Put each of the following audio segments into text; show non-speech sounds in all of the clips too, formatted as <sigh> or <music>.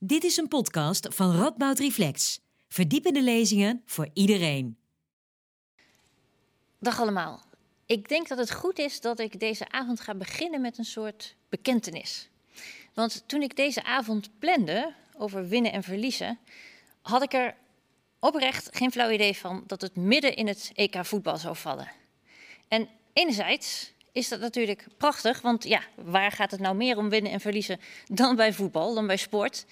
Dit is een podcast van Radboud Reflex. Verdiepende lezingen voor iedereen. Dag allemaal. Ik denk dat het goed is dat ik deze avond ga beginnen met een soort bekentenis. Want toen ik deze avond plande over winnen en verliezen, had ik er oprecht geen flauw idee van dat het midden in het EK voetbal zou vallen. En enerzijds is dat natuurlijk prachtig, want ja, waar gaat het nou meer om winnen en verliezen dan bij voetbal, dan bij sport?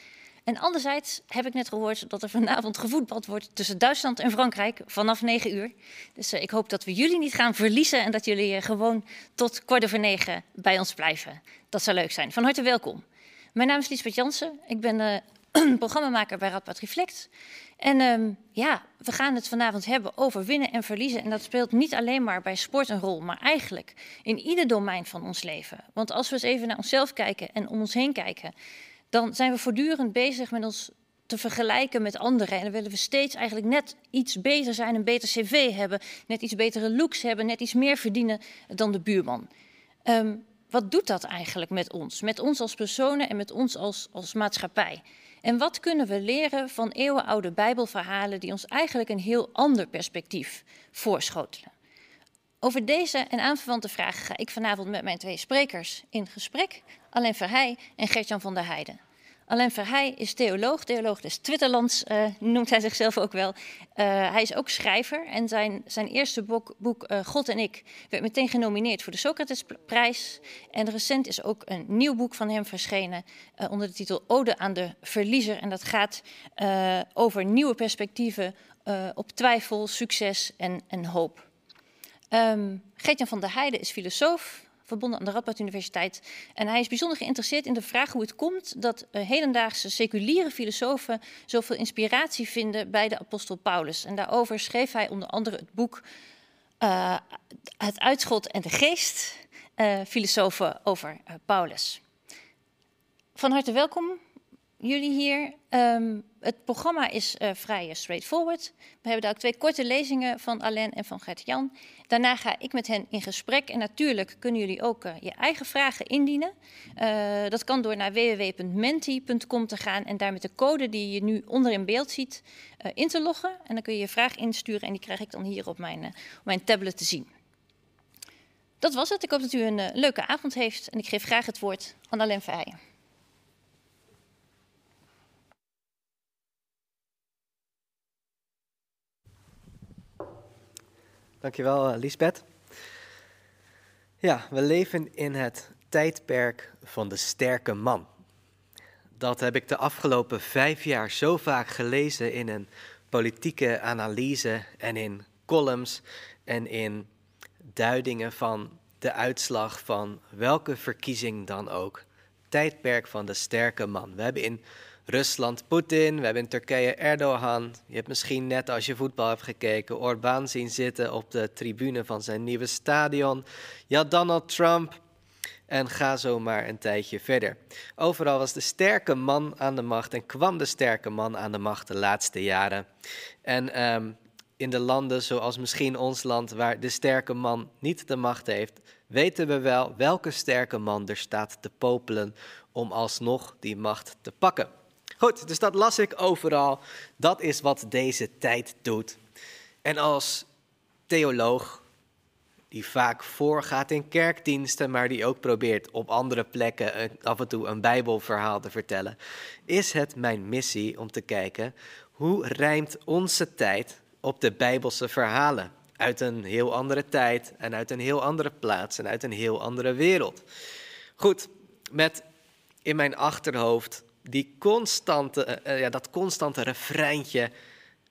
En anderzijds heb ik net gehoord dat er vanavond gevoetbald wordt tussen Duitsland en Frankrijk vanaf 9 uur. Dus uh, ik hoop dat we jullie niet gaan verliezen en dat jullie uh, gewoon tot kwart over negen bij ons blijven. Dat zou leuk zijn. Van harte welkom. Mijn naam is Liesbeth Jansen. Ik ben uh, <clears throat> programmamaker bij Radboud Reflect. En um, ja, we gaan het vanavond hebben over winnen en verliezen. En dat speelt niet alleen maar bij sport een rol, maar eigenlijk in ieder domein van ons leven. Want als we eens even naar onszelf kijken en om ons heen kijken, dan zijn we voortdurend bezig met ons te vergelijken met anderen. En dan willen we steeds eigenlijk net iets beter zijn, een beter cv hebben, net iets betere looks hebben, net iets meer verdienen dan de buurman. Um, wat doet dat eigenlijk met ons? Met ons als personen en met ons als, als maatschappij? En wat kunnen we leren van eeuwenoude Bijbelverhalen die ons eigenlijk een heel ander perspectief voorschotelen? Over deze en aanverwante vragen ga ik vanavond met mijn twee sprekers in gesprek, Alain Verheij en Gertjan van der Heijden. Alain Verheij is theoloog, theoloog des Twitterlands uh, noemt hij zichzelf ook wel. Uh, hij is ook schrijver en zijn, zijn eerste boek, boek uh, God en ik werd meteen genomineerd voor de Socratesprijs. En recent is ook een nieuw boek van hem verschenen onder de titel Ode aan de Verliezer. En dat gaat over nieuwe perspectieven op twijfel, succes en, en hoop. Um, van der Heijden is filosoof, verbonden aan de Radboud Universiteit. En hij is bijzonder geïnteresseerd in de vraag hoe het komt dat uh, hedendaagse seculiere filosofen zoveel inspiratie vinden bij de apostel Paulus. En daarover schreef hij onder andere het boek uh, Het Uitschot en de Geest, uh, filosofen over Paulus. Van harte welkom jullie hier. Um, het programma is uh, vrij straightforward. We hebben daar ook twee korte lezingen van Alain en van Gert-Jan. Daarna ga ik met hen in gesprek. En natuurlijk kunnen jullie ook uh, je eigen vragen indienen. Dat kan door naar www.menti.com te gaan en daar met de code die je nu onder in beeld ziet in te loggen. En dan kun je je vraag insturen en die krijg ik dan hier op mijn, mijn tablet te zien. Dat was het. Ik hoop dat u een leuke avond heeft. En ik geef graag het woord aan Alain Verheijen. Dankjewel, uh, Lisbeth. Ja, we leven in het tijdperk van de sterke man. Dat heb ik de afgelopen vijf jaar zo vaak gelezen in een politieke analyse en in columns en in duidingen van de uitslag van welke verkiezing dan ook. Tijdperk van de sterke man. We hebben in Rusland Poetin, we hebben in Turkije Erdogan. Je hebt misschien net als je voetbal hebt gekeken Orbán zien zitten op de tribune van zijn nieuwe stadion. Ja, Donald Trump. En ga zo maar een tijdje verder. Overal was de sterke man aan de macht en kwam de sterke man aan de macht de laatste jaren. En um, in de landen zoals misschien ons land, waar de sterke man niet de macht heeft, weten we wel welke sterke man er staat te popelen om alsnog die macht te pakken. Goed, dus dat las ik overal. Dat is wat deze tijd doet. En als theoloog, die vaak voorgaat in kerkdiensten, maar die ook probeert op andere plekken af en toe een Bijbelverhaal te vertellen, is het mijn missie om te kijken hoe rijmt onze tijd op de Bijbelse verhalen. Uit een heel andere tijd en uit een heel andere plaats en uit een heel andere wereld. Goed, met in mijn achterhoofd die constante, uh, ja, dat constante refreintje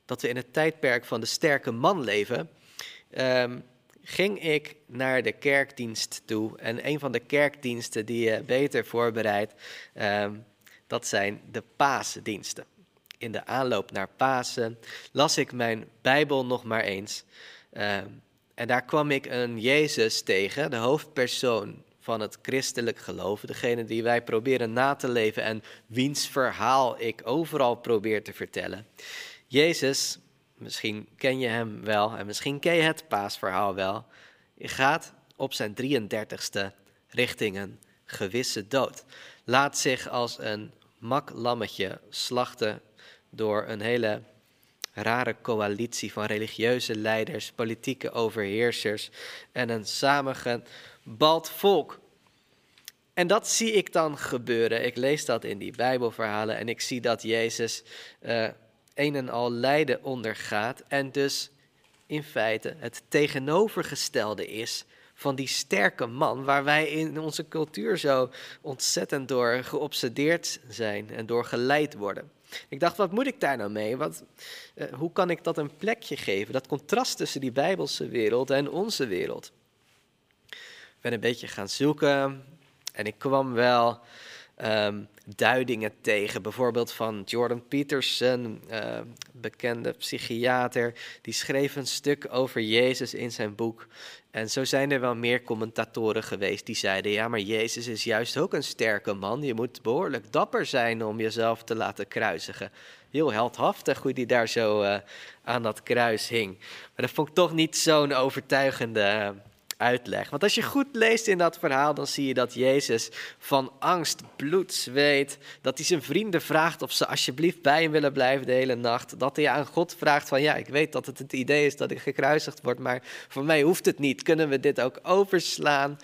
dat we in het tijdperk van de sterke man leven, um, ging ik naar de kerkdienst toe. En een van de kerkdiensten die je beter voorbereidt, um, dat zijn de paasdiensten. In de aanloop naar Pasen las ik mijn Bijbel nog maar eens. Um, en daar kwam ik een Jezus tegen, de hoofdpersoon van het christelijk geloof, degene die wij proberen na te leven en wiens verhaal ik overal probeer te vertellen. Jezus, misschien ken je hem wel en misschien ken je het paasverhaal wel, gaat op zijn 33ste richting een gewisse dood. Laat zich als een lammetje slachten door een hele rare coalitie van religieuze leiders, politieke overheersers en een samengebald volk. En dat zie ik dan gebeuren. Ik lees dat in die Bijbelverhalen en ik zie dat Jezus uh, een en al lijden ondergaat en dus in feite het tegenovergestelde is van die sterke man waar wij in onze cultuur zo ontzettend door geobsedeerd zijn en door geleid worden. Ik dacht, wat moet ik daar nou mee? Wat, uh, hoe kan ik dat een plekje geven? Dat contrast tussen die Bijbelse wereld en onze wereld. Ben een beetje gaan zoeken en ik kwam wel um, duidingen tegen. Bijvoorbeeld van Jordan Peterson, uh, bekende psychiater. Die schreef een stuk over Jezus in zijn boek. En zo zijn er wel meer commentatoren geweest die zeiden: ja, maar Jezus is juist ook een sterke man. Je moet behoorlijk dapper zijn om jezelf te laten kruisigen. Heel heldhaftig hoe die daar zo uh, aan dat kruis hing. Maar dat vond ik toch niet zo'n overtuigende uitleg. Want als je goed leest in dat verhaal, dan zie je dat Jezus van angst bloed zweet. Dat hij zijn vrienden vraagt of ze alsjeblieft bij hem willen blijven de hele nacht. Dat hij aan God vraagt van ja, ik weet dat het het idee is dat ik gekruisigd word, maar voor mij hoeft het niet. Kunnen we dit ook overslaan?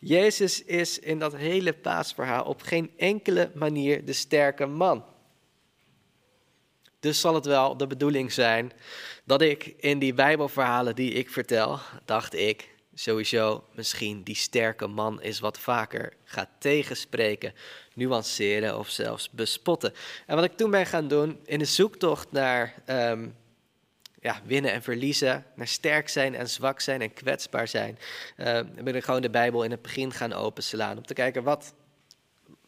Jezus is in dat hele paasverhaal op geen enkele manier de sterke man. Dus zal het wel de bedoeling zijn dat ik in die Bijbelverhalen die ik vertel, dacht ik, sowieso misschien die sterke man is wat vaker gaat tegenspreken, nuanceren of zelfs bespotten. En wat ik toen ben gaan doen in de zoektocht naar um, ja, winnen en verliezen, naar sterk zijn en zwak zijn en kwetsbaar zijn, uh, ben ik gewoon de Bijbel in het begin gaan openslaan om te kijken wat,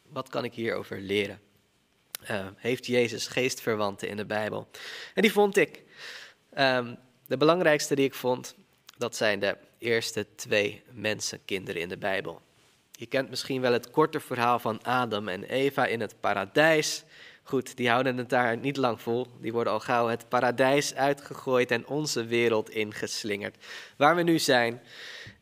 wat kan ik hierover leren. Uh, heeft Jezus geestverwanten in de Bijbel? En die vond ik. Um, de belangrijkste die ik vond, dat zijn de eerste twee mensenkinderen in de Bijbel. Je kent misschien wel het korte verhaal van Adam en Eva in het paradijs. Goed, die houden het daar niet lang vol. Die worden al gauw het paradijs uitgegooid en onze wereld ingeslingerd. Waar we nu zijn.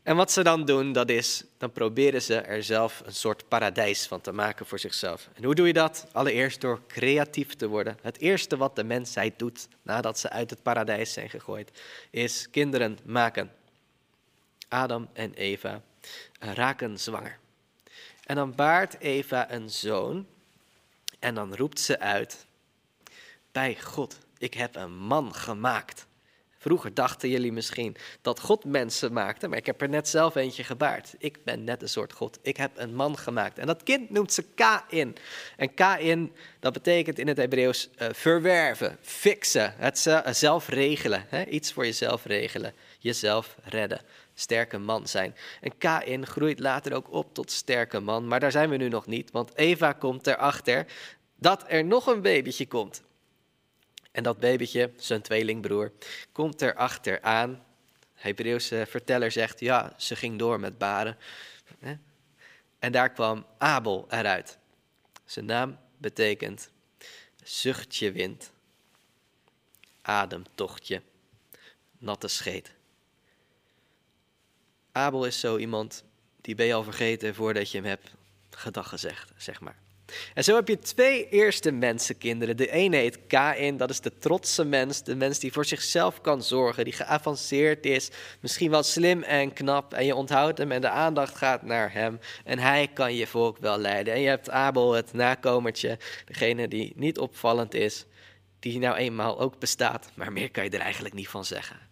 En wat ze dan doen, dat is, dan proberen ze er zelf een soort paradijs van te maken voor zichzelf. En hoe doe je dat? Allereerst door creatief te worden. Het eerste wat de mensheid doet nadat ze uit het paradijs zijn gegooid, is kinderen maken. Adam en Eva raken zwanger. En dan baart Eva een zoon en dan roept ze uit, bij God, ik heb een man gemaakt. Vroeger dachten jullie misschien dat God mensen maakte, maar ik heb er net zelf eentje gebaard. Ik ben net een soort God. Ik heb een man gemaakt. En dat kind noemt ze Kain. En Kain, dat betekent in het Hebreeuws uh, verwerven, fixen, het zelf regelen. Hè? Iets voor jezelf regelen, jezelf redden sterke man zijn. En Kain groeit later ook op tot sterke man, maar daar zijn we nu nog niet, want Eva komt erachter dat er nog een babytje komt. En dat babytje, zijn tweelingbroer, komt erachter aan. Hebreeuwse verteller zegt, ja, ze ging door met baren. En daar kwam Abel eruit. Zijn naam betekent zuchtje wind, ademtochtje, natte scheet. Abel is zo iemand, die ben je al vergeten voordat je hem hebt gedag gezegd, zeg maar. En zo heb je twee eerste mensenkinderen. De ene heet Kain, dat is de trotse mens, de mens die voor zichzelf kan zorgen, die geavanceerd is, misschien wel slim en knap. En je onthoudt hem en de aandacht gaat naar hem. En hij kan je volk wel leiden. En je hebt Abel, het nakomertje, degene die niet opvallend is, die nou eenmaal ook bestaat, maar meer kan je er eigenlijk niet van zeggen.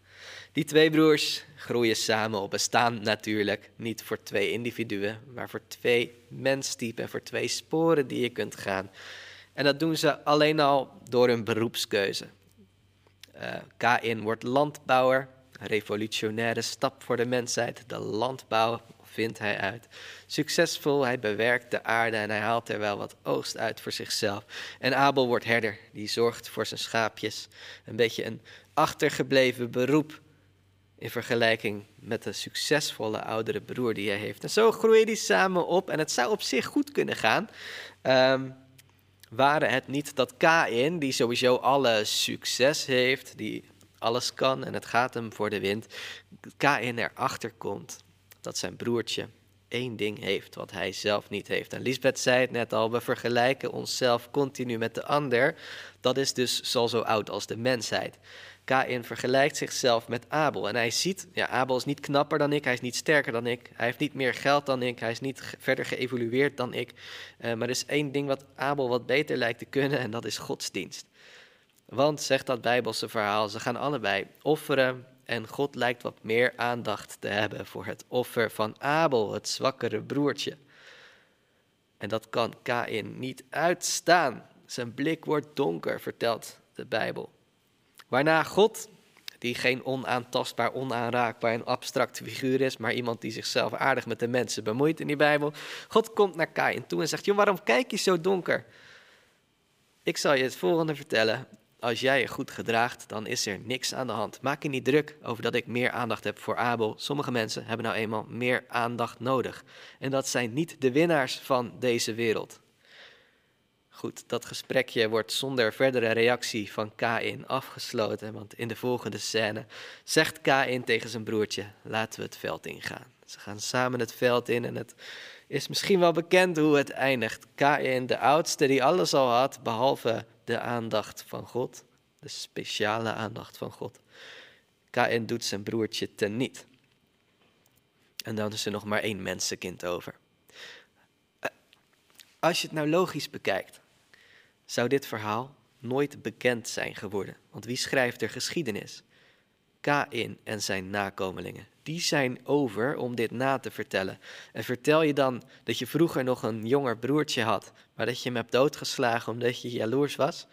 Die twee broers groeien samen op bestaan natuurlijk niet voor twee individuen, maar voor twee menstypen en voor twee sporen die je kunt gaan. En dat doen ze alleen al door hun beroepskeuze. Uh, Kain wordt landbouwer, revolutionaire stap voor de mensheid. De landbouw vindt hij uit. Succesvol, hij bewerkt de aarde en hij haalt er wel wat oogst uit voor zichzelf. En Abel wordt herder, die zorgt voor zijn schaapjes. Een beetje een achtergebleven beroep in vergelijking met de succesvolle oudere broer die hij heeft. En zo groeien die samen op en het zou op zich goed kunnen gaan. Um, waren het niet dat Kain, die sowieso alle succes heeft, die alles kan en het gaat hem voor de wind, Kain erachter komt dat zijn broertje één ding heeft wat hij zelf niet heeft. En Lisbeth zei het net al, we vergelijken onszelf continu met de ander. Dat is dus al zo oud als de mensheid. Kain vergelijkt zichzelf met Abel. En hij ziet, ja, Abel is niet knapper dan ik, hij is niet sterker dan ik, hij heeft niet meer geld dan ik, hij is niet verder geëvolueerd dan ik. Uh, maar er is één ding wat Abel wat beter lijkt te kunnen en dat is godsdienst. Want, zegt dat Bijbelse verhaal, ze gaan allebei offeren en God lijkt wat meer aandacht te hebben voor het offer van Abel, het zwakkere broertje. En dat kan Kain niet uitstaan. Zijn blik wordt donker, vertelt de Bijbel. Waarna God, die geen onaantastbaar, onaanraakbaar en abstract figuur is, maar iemand die zichzelf aardig met de mensen bemoeit in die Bijbel, God komt naar Kain toe en zegt: Joh, waarom kijk je zo donker? Ik zal je het volgende vertellen. Als jij je goed gedraagt, dan is er niks aan de hand. Maak je niet druk over dat ik meer aandacht heb voor Abel. Sommige mensen hebben nou eenmaal meer aandacht nodig. En dat zijn niet de winnaars van deze wereld. Goed, dat gesprekje wordt zonder verdere reactie van Kain afgesloten, want in de volgende scène zegt Kain tegen zijn broertje: laten we het veld ingaan. Ze gaan samen het veld in en het is misschien wel bekend hoe het eindigt. Kain, de oudste die alles al had, behalve de aandacht van God, de speciale aandacht van God. Kain doet zijn broertje teniet. En dan is er nog maar één mensenkind over. Eh, als je het nou logisch bekijkt, zou dit verhaal nooit bekend zijn geworden. Want wie schrijft er geschiedenis? Kain en zijn nakomelingen. Die zijn over om dit na te vertellen. En vertel je dan dat je vroeger nog een jonger broertje had, maar dat je hem hebt doodgeslagen omdat je jaloers was?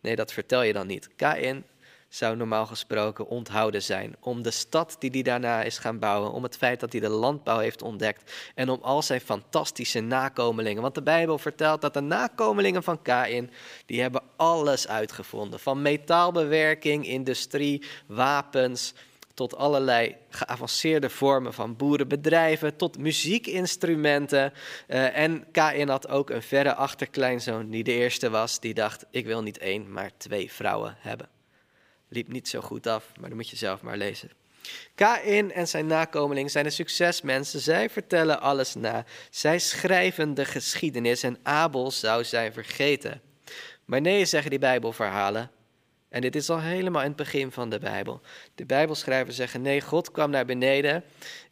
Nee, dat vertel je dan niet. Kain zou normaal gesproken onthouden zijn. Om de stad die hij daarna is gaan bouwen, om het feit dat hij de landbouw heeft ontdekt en om al zijn fantastische nakomelingen. Want de Bijbel vertelt dat de nakomelingen van Kain, die hebben alles uitgevonden. Van metaalbewerking, industrie, wapens, tot allerlei geavanceerde vormen van boerenbedrijven, tot muziekinstrumenten. Uh, en Kain had ook een verre achterkleinzoon die de eerste was, die dacht, ik wil niet één, maar twee vrouwen hebben liep niet zo goed af, maar dan moet je zelf maar lezen. Kain en zijn nakomelingen zijn de succesmensen. Zij vertellen alles na. Zij schrijven de geschiedenis en Abel zou zijn vergeten. Maar nee, zeggen die Bijbelverhalen. En dit is al helemaal in het begin van de Bijbel. De Bijbelschrijvers zeggen: nee, God kwam naar beneden.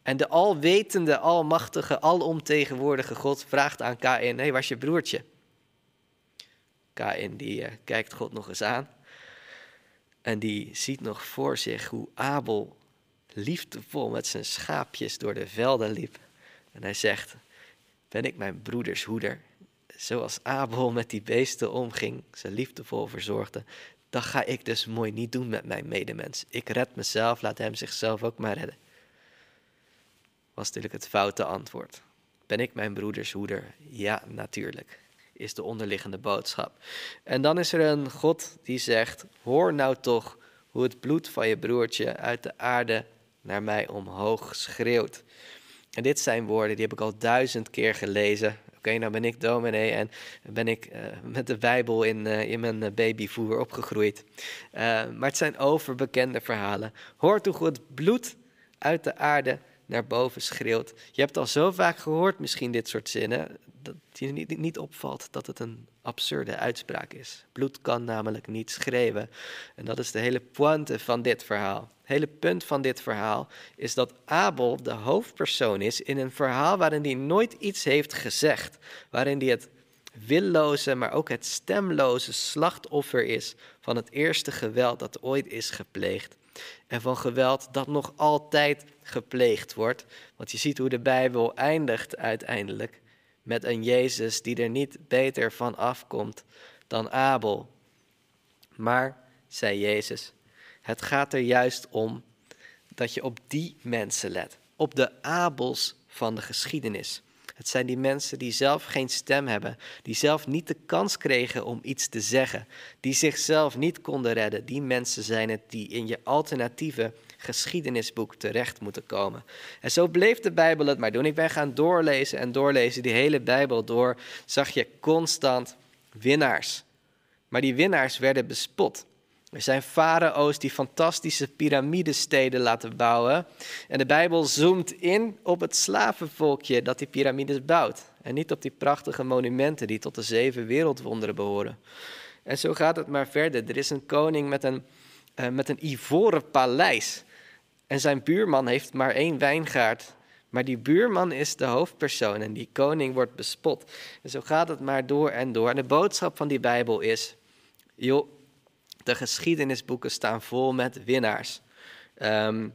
En de alwetende, almachtige, alomtegenwoordige God vraagt aan Kain: nee, waar is je broertje? Kain die uh, kijkt God nog eens aan. En die ziet nog voor zich hoe Abel liefdevol met zijn schaapjes door de velden liep. En hij zegt: Ben ik mijn broeders hoeder? Zoals Abel met die beesten omging, ze liefdevol verzorgde, dat ga ik dus mooi niet doen met mijn medemens. Ik red mezelf, laat hem zichzelf ook maar redden. Was natuurlijk het foute antwoord. Ben ik mijn broeders hoeder? Ja, natuurlijk is de onderliggende boodschap. En dan is er een God die zegt: Hoor nou toch hoe het bloed van je broertje uit de aarde naar mij omhoog schreeuwt. En dit zijn woorden, die heb ik al duizend keer gelezen. Oké, nou ben ik dominee en ben ik uh, met de Bijbel in, uh, in mijn babyvoer opgegroeid. Uh, maar het zijn overbekende verhalen. Hoort hoe het bloed uit de aarde naar boven schreeuwt. Je hebt al zo vaak gehoord misschien dit soort zinnen dat je niet, niet opvalt dat het een absurde uitspraak is. Bloed kan namelijk niet schreeuwen. En dat is de hele pointe van dit verhaal. Het hele punt van dit verhaal is dat Abel de hoofdpersoon is in een verhaal waarin hij nooit iets heeft gezegd. Waarin hij het willoze, maar ook het stemloze slachtoffer is van het eerste geweld dat ooit is gepleegd. En van geweld dat nog altijd gepleegd wordt. Want je ziet hoe de Bijbel eindigt uiteindelijk met een Jezus die er niet beter van afkomt dan Abel. Maar, zei Jezus, het gaat er juist om dat je op die mensen let, op de Abels van de geschiedenis. Het zijn die mensen die zelf geen stem hebben, die zelf niet de kans kregen om iets te zeggen, die zichzelf niet konden redden. Die mensen zijn het die in je alternatieve geschiedenisboek terecht moeten komen. En zo bleef de Bijbel het maar doen. Ik ben gaan doorlezen en doorlezen, die hele Bijbel door, zag je constant winnaars. Maar die winnaars werden bespot. Er zijn farao's die fantastische piramidesteden laten bouwen. En de Bijbel zoomt in op het slavenvolkje dat die piramides bouwt. En niet op die prachtige monumenten die tot de zeven wereldwonderen behoren. En zo gaat het maar verder. Er is een koning met een, uh, met een ivoren paleis. En zijn buurman heeft maar één wijngaard. Maar die buurman is de hoofdpersoon en die koning wordt bespot. En zo gaat het maar door en door. En de boodschap van die Bijbel is: joh, de geschiedenisboeken staan vol met winnaars. Um,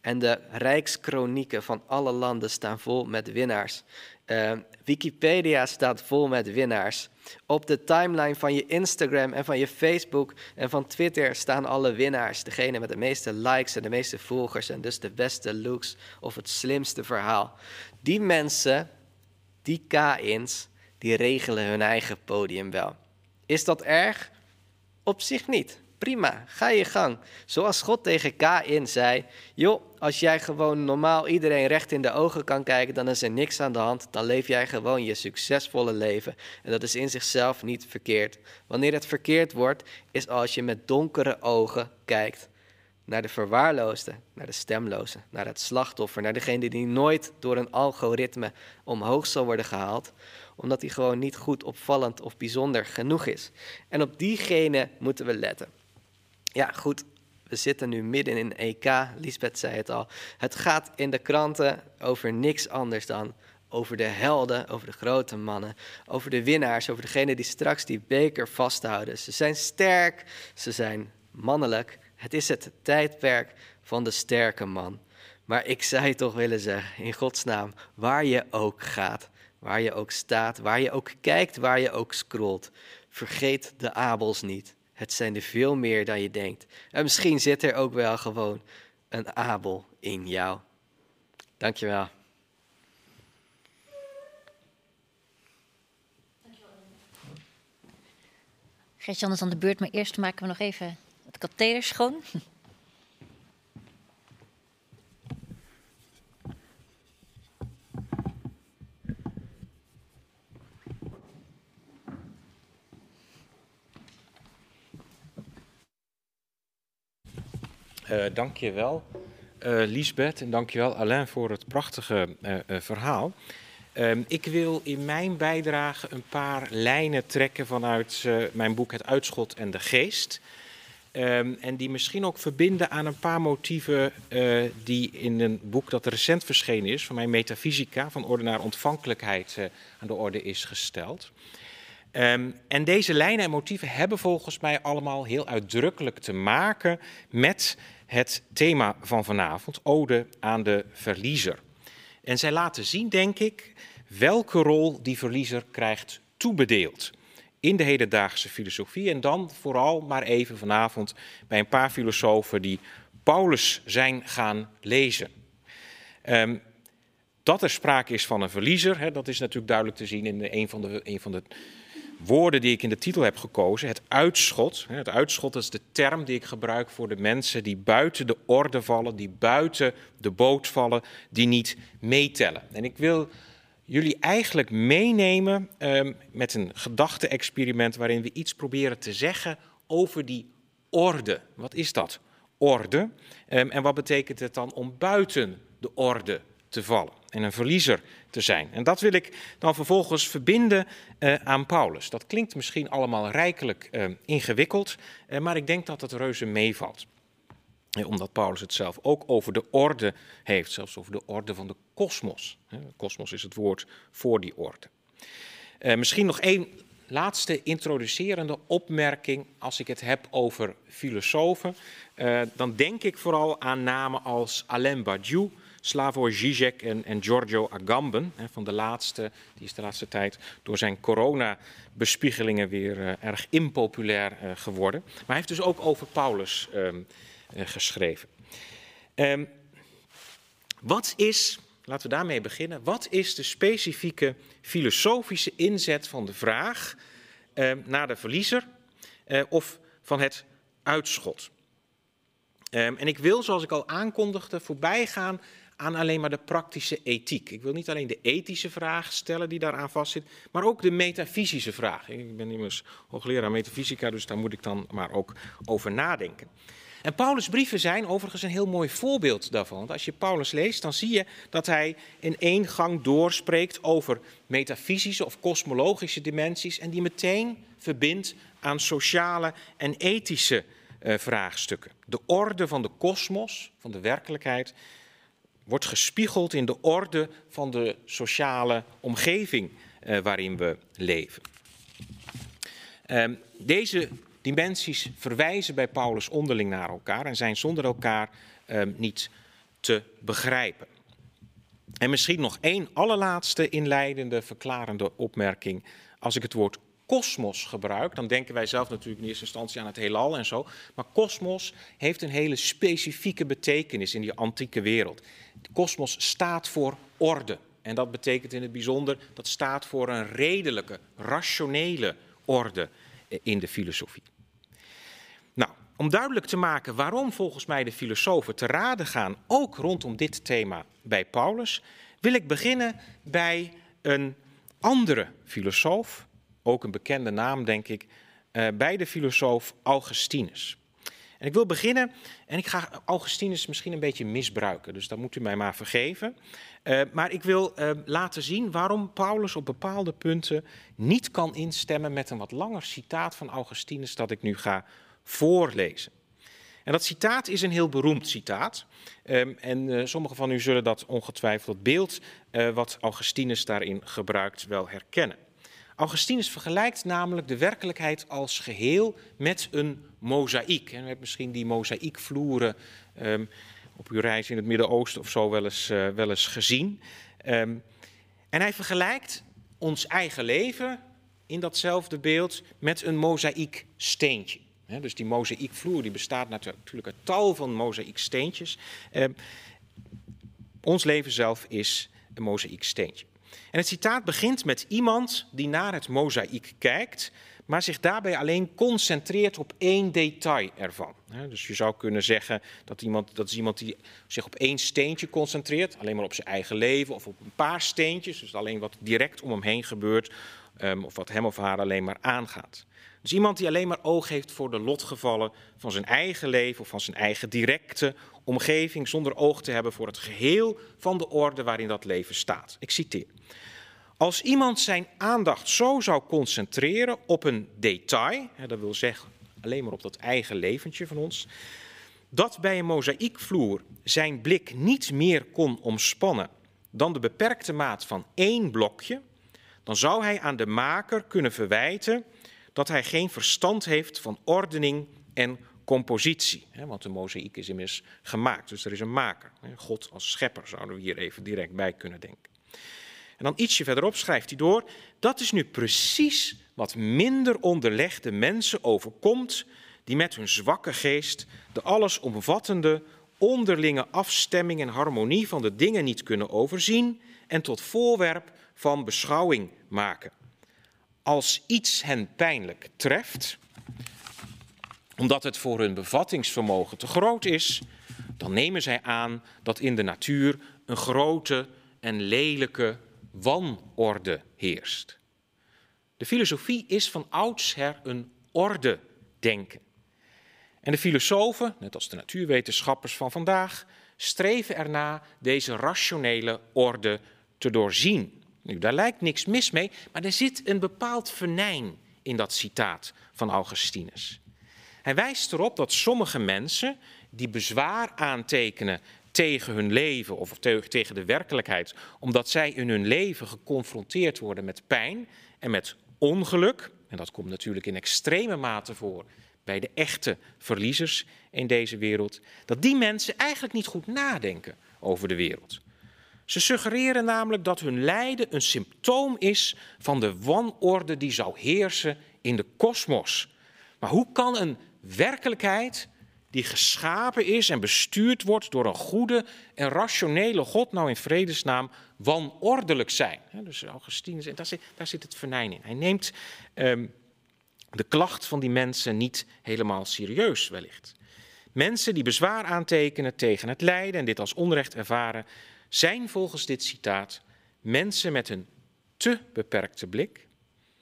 en de rijkskronieken van alle landen staan vol met winnaars. Uh, Wikipedia staat vol met winnaars. Op de timeline van je Instagram en van je Facebook en van Twitter staan alle winnaars. Degene met de meeste likes en de meeste volgers en dus de beste looks of het slimste verhaal. Die mensen, die K-ins, die regelen hun eigen podium wel. Is dat erg? Op zich niet. Prima, ga je gang. Zoals God tegen K-in zei: Joh, als jij gewoon normaal iedereen recht in de ogen kan kijken, dan is er niks aan de hand. Dan leef jij gewoon je succesvolle leven. En dat is in zichzelf niet verkeerd. Wanneer het verkeerd wordt, is als je met donkere ogen kijkt naar de verwaarloosde, naar de stemloze, naar het slachtoffer, naar degene die nooit door een algoritme omhoog zal worden gehaald, omdat hij gewoon niet goed opvallend of bijzonder genoeg is. En op diegene moeten we letten. Ja, goed, we zitten nu midden in EK, Lisbeth zei het al. Het gaat in de kranten over niks anders dan over de helden, over de grote mannen, over de winnaars, over degenen die straks die beker vasthouden. Ze zijn sterk, ze zijn mannelijk. Het is het tijdperk van de sterke man. Maar ik zou toch willen zeggen, in Gods naam, waar je ook gaat, waar je ook staat, waar je ook kijkt, waar je ook scrolt, vergeet de Abels niet. Het zijn er veel meer dan je denkt. En misschien zit er ook wel gewoon een Abel in jou. Dankjewel. Gert-Jan is aan de beurt, maar eerst maken we nog even het katheder schoon. <laughs> Uh, dank je wel, uh, Lisbeth, en dank je wel, Alain, voor het prachtige uh, verhaal. Um, ik wil in mijn bijdrage een paar lijnen trekken vanuit mijn boek Het Uitschot en de Geest. Um, en die misschien ook verbinden aan een paar motieven die in een boek dat recent verschenen is, van mijn Metafysica, van orde naar ontvankelijkheid, aan de orde is gesteld. Um, en deze lijnen en motieven hebben volgens mij allemaal heel uitdrukkelijk te maken met het thema van vanavond, Ode aan de Verliezer. En zij laten zien, denk ik, welke rol die verliezer krijgt toebedeeld in de hedendaagse filosofie. En dan vooral maar even vanavond bij een paar filosofen die Paulus zijn gaan lezen. Um, dat er sprake is van een verliezer, hè, dat is natuurlijk duidelijk te zien in een van de, een van de woorden die ik in de titel heb gekozen. Het uitschot. Het uitschot is de term die ik gebruik voor de mensen die buiten de orde vallen, die buiten de boot vallen, die niet meetellen. En ik wil jullie eigenlijk meenemen um, met een gedachte-experiment waarin we iets proberen te zeggen over die orde. Wat is dat? Orde. Um, en wat betekent het dan om buiten de orde te vallen en een verliezer te zijn. En dat wil ik dan vervolgens verbinden uh, aan Paulus. Dat klinkt misschien allemaal rijkelijk uh, ingewikkeld, uh, maar ik denk dat het reuze meevalt. omdat Paulus het zelf ook over de orde heeft, zelfs over de orde van de kosmos. Kosmos is het woord voor die orde. misschien nog één laatste introducerende opmerking als ik het heb over filosofen. dan denk ik vooral aan namen als Alain Badiou, Slavoj Žižek en, en Giorgio Agamben. Hè, van de laatste, die is de laatste tijd door zijn coronabespiegelingen weer uh, erg impopulair uh, geworden. Maar hij heeft dus ook over Paulus um, uh, geschreven. Um, wat is, laten we daarmee beginnen, wat is de specifieke filosofische inzet van de vraag ehm, naar de verliezer of van het uitschot? en ik wil, zoals ik al aankondigde, voorbij gaan aan alleen maar de praktische ethiek. Ik wil niet alleen de ethische vraag stellen die daaraan vastzit, maar ook de metafysische vraag. Ik ben immers hoogleraar metafysica, dus daar moet ik dan maar ook over nadenken. En Paulus' brieven zijn overigens een heel mooi voorbeeld daarvan. Want als je Paulus leest, dan zie je dat hij in één gang doorspreekt over metafysische of kosmologische dimensies en die meteen verbindt aan sociale en ethische uh, vraagstukken. De orde van de kosmos, van de werkelijkheid, wordt gespiegeld in de orde van de sociale omgeving uh, waarin we leven. Uh, deze dimensies verwijzen bij Paulus onderling naar elkaar en zijn zonder elkaar um, niet te begrijpen. En misschien nog één allerlaatste inleidende, verklarende opmerking. Als ik het woord kosmos gebruik, dan denken wij zelf natuurlijk in eerste instantie aan het heelal en zo. Maar kosmos heeft een hele specifieke betekenis in die antieke wereld. Kosmos staat voor orde. En dat betekent in het bijzonder, dat staat voor een redelijke, rationele orde in de filosofie. Nou, om duidelijk te maken waarom volgens mij de filosofen te raden gaan, ook rondom dit thema bij Paulus, wil ik beginnen bij een andere filosoof, ook een bekende naam denk ik, uh, bij de filosoof Augustinus. Ik wil beginnen, en ik ga Augustinus misschien een beetje misbruiken, dus dat moet u mij maar vergeven. Uh, maar ik wil uh, laten zien waarom Paulus op bepaalde punten niet kan instemmen met een wat langer citaat van Augustinus dat ik nu ga voorlezen. En dat citaat is een heel beroemd citaat. Um, en uh, sommigen van u zullen dat ongetwijfeld beeld wat Augustinus daarin gebruikt wel herkennen. Augustinus vergelijkt namelijk de werkelijkheid als geheel met een mozaïek. En u hebt misschien die mozaïekvloeren um, op uw reis in het Midden-Oosten of zo wel eens, uh, wel eens gezien. Um, en hij vergelijkt ons eigen leven in datzelfde beeld met een mozaïeksteentje dus die mozaïekvloer die bestaat natuurlijk uit tal van mozaïeksteentjes. Eh, ons leven zelf is een mozaïeksteentje. En het citaat begint met iemand die naar het mozaïek kijkt, maar zich daarbij alleen concentreert op één detail ervan. Dus je zou kunnen zeggen dat, iemand, dat is iemand die zich op één steentje concentreert, alleen maar op zijn eigen leven of op een paar steentjes, dus alleen wat direct om hem heen gebeurt um, of wat hem of haar alleen maar aangaat. Dus iemand die alleen maar oog heeft voor de lotgevallen van zijn eigen leven of van zijn eigen directe omgeving, zonder oog te hebben voor het geheel van de orde waarin dat leven staat. Ik citeer. Als iemand zijn aandacht zo zou concentreren op een detail, dat wil zeggen alleen maar op dat eigen leventje van ons, dat bij een mozaïekvloer zijn blik niet meer kon omspannen dan de beperkte maat van één blokje, dan zou hij aan de maker kunnen verwijten dat hij geen verstand heeft van ordening en compositie. Want de mozaïek is immers gemaakt, dus er is een maker. God als schepper zouden we hier even direct bij kunnen denken. En dan ietsje verderop schrijft hij door, dat is nu precies wat minder onderlegde mensen overkomt, die met hun zwakke geest de allesomvattende onderlinge afstemming en harmonie van de dingen niet kunnen overzien en tot voorwerp van beschouwing maken. Als iets hen pijnlijk treft, omdat het voor hun bevattingsvermogen te groot is, dan nemen zij aan dat in de natuur een grote en lelijke wanorde heerst. De filosofie is van oudsher een orde denken. En de filosofen, net als de natuurwetenschappers van vandaag, streven erna deze rationele orde te doorzien. Nu, daar lijkt niks mis mee, maar er zit een bepaald venijn in dat citaat van Augustinus. Hij wijst erop dat sommige mensen die bezwaar aantekenen tegen hun leven of tegen de werkelijkheid, omdat zij in hun leven geconfronteerd worden met pijn en met ongeluk, en dat komt natuurlijk in extreme mate voor bij de echte verliezers in deze wereld, dat die mensen eigenlijk niet goed nadenken over de wereld. Ze suggereren namelijk dat hun lijden een symptoom is van de wanorde die zou heersen in de kosmos. Maar hoe kan een werkelijkheid die geschapen is en bestuurd wordt door een goede en rationele God, nou in vredesnaam, wanordelijk zijn? Dus Augustinus, daar zit, daar zit het venijn in. Hij neemt um, de klacht van die mensen niet helemaal serieus, wellicht. Mensen die bezwaar aantekenen tegen het lijden en dit als onrecht ervaren, zijn volgens dit citaat mensen met een te beperkte blik.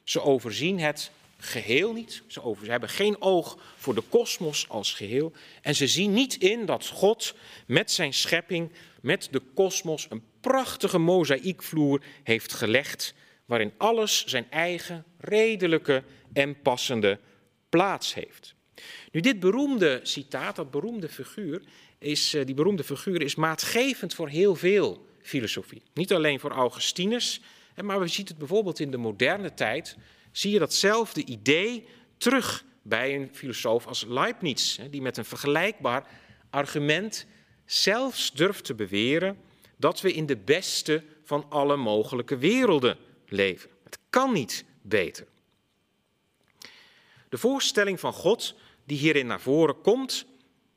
Ze overzien het geheel niet. Ze, hebben geen oog voor de kosmos als geheel. En ze zien niet in dat God met zijn schepping, met de kosmos, een prachtige mozaïekvloer heeft gelegd. Waarin alles zijn eigen redelijke en passende plaats heeft. Nu, dit beroemde citaat, dat beroemde figuur, is, eh, die beroemde figuur is maatgevend voor heel veel filosofie. Niet alleen voor Augustinus, maar we zien het bijvoorbeeld in de moderne tijd. Zie je datzelfde idee terug bij een filosoof als Leibniz, die met een vergelijkbaar argument zelfs durft te beweren dat we in de beste van alle mogelijke werelden leven. Het kan niet beter. De voorstelling van God die hierin naar voren komt,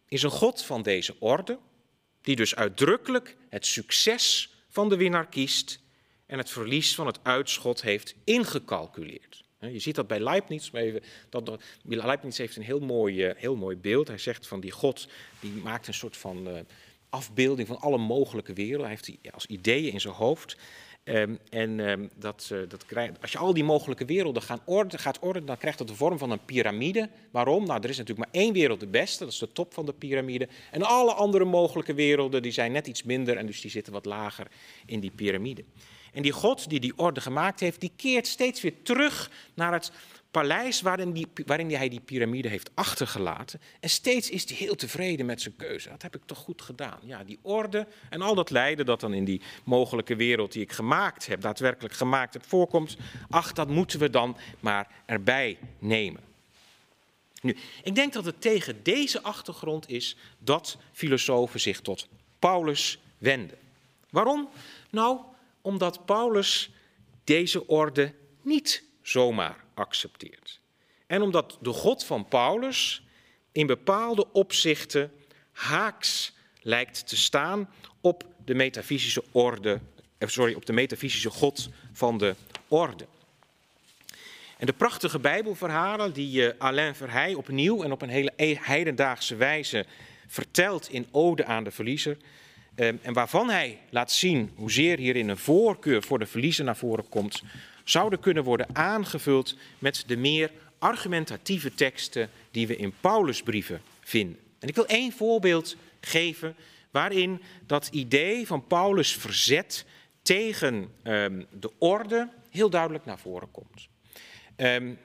is een God van deze orde, die dus uitdrukkelijk het succes van de winnaar kiest en het verlies van het uitschot heeft ingecalculeerd. Je ziet dat bij Leibniz. Dat, Leibniz heeft een heel mooi, eh, heel mooi beeld. Hij zegt van die God, die maakt een soort van eh, afbeelding van alle mogelijke werelden. Hij heeft die als ideeën in zijn hoofd. Um, en um, dat, uh, dat krijgt, als je al die mogelijke werelden ordenen, gaat ordenen, dan krijgt dat de vorm van een piramide. Waarom? Nou, er is natuurlijk maar één wereld de beste, dat is de top van de piramide. En alle andere mogelijke werelden die zijn net iets minder en dus die zitten wat lager in die piramide. En die God die die orde gemaakt heeft, die keert steeds weer terug naar het paleis waarin, die, waarin hij die piramide heeft achtergelaten. En steeds is hij heel tevreden met zijn keuze. Dat heb ik toch goed gedaan. Ja, die orde en al dat lijden dat dan in die mogelijke wereld die ik gemaakt heb, daadwerkelijk gemaakt heb, voorkomt. Ach, dat moeten we dan maar erbij nemen. Nu, ik denk dat het tegen deze achtergrond is dat filosofen zich tot Paulus wenden. Waarom? Nou, omdat Paulus deze orde niet zomaar accepteert. En omdat de God van Paulus in bepaalde opzichten haaks lijkt te staan op de metafysische orde, eh, sorry, op de metafysische God van de orde. En de prachtige Bijbelverhalen die eh, Alain Verheij opnieuw en op een hele heidendaagse wijze vertelt in Ode aan de Verliezer, Ehm, en waarvan hij laat zien hoezeer hierin een voorkeur voor de verliezer naar voren komt, zouden kunnen worden aangevuld met de meer argumentatieve teksten die we in Paulusbrieven vinden. En ik wil één voorbeeld geven waarin dat idee van Paulus' verzet tegen um, de orde heel duidelijk naar voren komt. Um,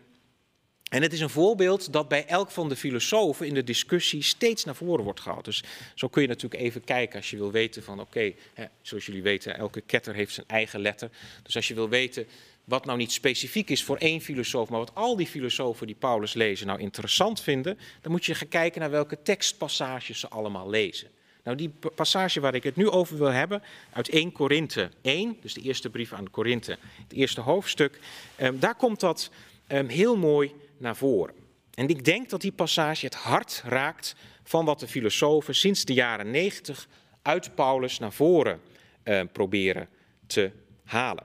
en het is een voorbeeld dat bij elk van de filosofen in de discussie steeds naar voren wordt gehaald. Dus zo kun je natuurlijk even kijken als je wil weten van oké, zoals jullie weten, elke ketter heeft zijn eigen letter. Dus als je wil weten wat nou niet specifiek is voor één filosoof, maar wat al die filosofen die Paulus lezen nou interessant vinden, dan moet je gaan kijken naar welke tekstpassages ze allemaal lezen. Nou, die passage waar ik het nu over wil hebben, uit 1 Korinthe 1, dus de eerste brief aan Korinthe, het eerste hoofdstuk, ehm, daar komt dat ehm, heel mooi naar voren. En ik denk dat die passage het hart raakt van wat de filosofen sinds de jaren 90 uit Paulus naar voren eh, proberen te halen.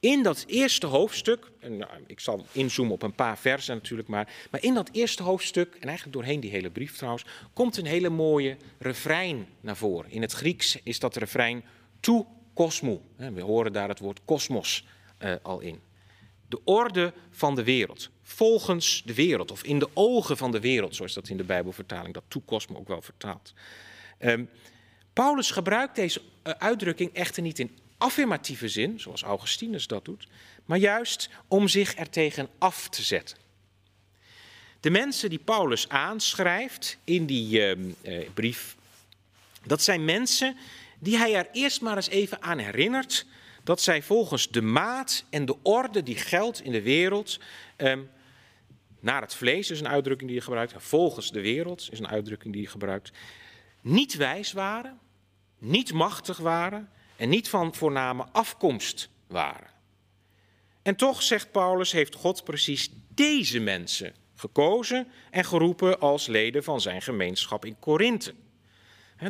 In dat eerste hoofdstuk, nou, ik zal inzoomen op een paar versen natuurlijk, maar, maar in dat eerste hoofdstuk, en eigenlijk doorheen die hele brief trouwens, komt een hele mooie refrein naar voren. In het Grieks is dat refrein tu kosmou. We horen daar het woord kosmos uh, al in. De orde van de wereld volgens de wereld of in de ogen van de wereld, zoals dat in de Bijbelvertaling, dat toekosme ook wel vertaalt. Um, Paulus gebruikt deze uh, uitdrukking echter niet in affirmatieve zin, zoals Augustinus dat doet, maar juist om zich er tegen af te zetten. De mensen die Paulus aanschrijft in die uh, uh, brief, dat zijn mensen die hij er eerst maar eens even aan herinnert dat zij volgens de maat en de orde die geldt in de wereld, um, naar het vlees is een uitdrukking die je gebruikt, volgens de wereld is een uitdrukking die je gebruikt, niet wijs waren, niet machtig waren en niet van voorname afkomst waren. En toch, zegt Paulus, heeft God precies deze mensen gekozen en geroepen als leden van zijn gemeenschap in Korinthe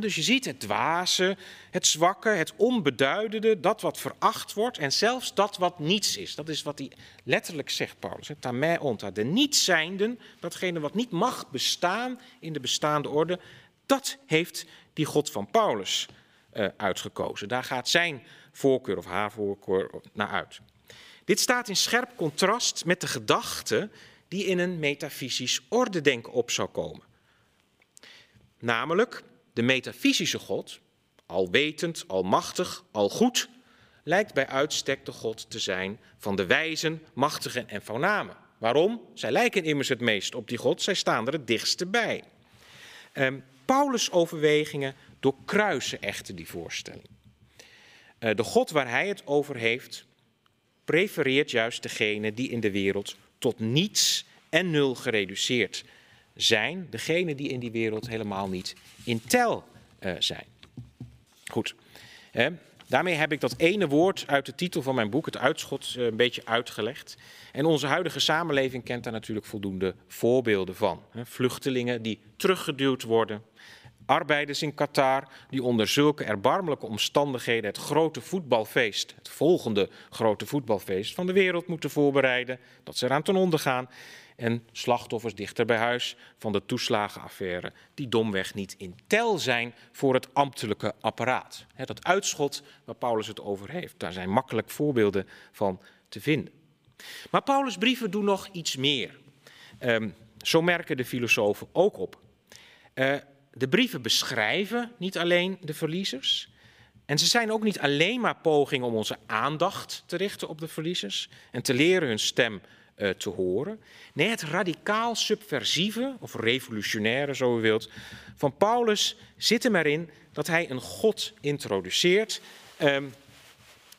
dus je ziet het dwaze, het zwakke, het onbeduidende, dat wat veracht wordt en zelfs dat wat niets is. Dat is wat hij letterlijk zegt, Paulus. Tamé onta, de nietszijnden, datgene wat niet mag bestaan in de bestaande orde, dat heeft die God van Paulus uh, uitgekozen. Daar gaat zijn voorkeur of haar voorkeur naar uit. Dit staat in scherp contrast met de gedachte die in een metafysisch ordedenk op zou komen. Namelijk, de metafysische God, alwetend, almachtig, algoed, lijkt bij uitstek de God te zijn van de wijzen, machtigen en voornamen. Waarom? Zij lijken immers het meest op die God, zij staan er het dichtste bij. Um, Paulus' overwegingen doorkruisen echter die voorstelling. Uh, de God waar hij het over heeft, prefereert juist degene die in de wereld tot niets en nul gereduceerd zijn. Degene die in die wereld helemaal niet in tel uh, zijn. Goed. Hè? Daarmee heb ik dat ene woord uit de titel van mijn boek, het uitschot, eh, een beetje uitgelegd. En onze huidige samenleving kent daar natuurlijk voldoende voorbeelden van. Vluchtelingen die teruggeduwd worden. Arbeiders in Qatar die onder zulke erbarmelijke omstandigheden het grote voetbalfeest, het volgende grote voetbalfeest van de wereld moeten voorbereiden, dat ze eraan ten onder gaan en slachtoffers dichter bij huis van de toeslagenaffaire, die domweg niet in tel zijn voor het ambtelijke apparaat. Dat uitschot waar Paulus het over heeft, daar zijn makkelijk voorbeelden van te vinden. Maar Paulus' brieven doen nog iets meer. Um, zo merken de filosofen ook op. Uh, de brieven beschrijven niet alleen de verliezers. En ze zijn ook niet alleen maar pogingen om onze aandacht te richten op de verliezers en te leren hun stem uh, te horen. Nee, het radicaal subversieve, of revolutionaire, zo u wilt, van Paulus zit hem erin dat hij een God introduceert um,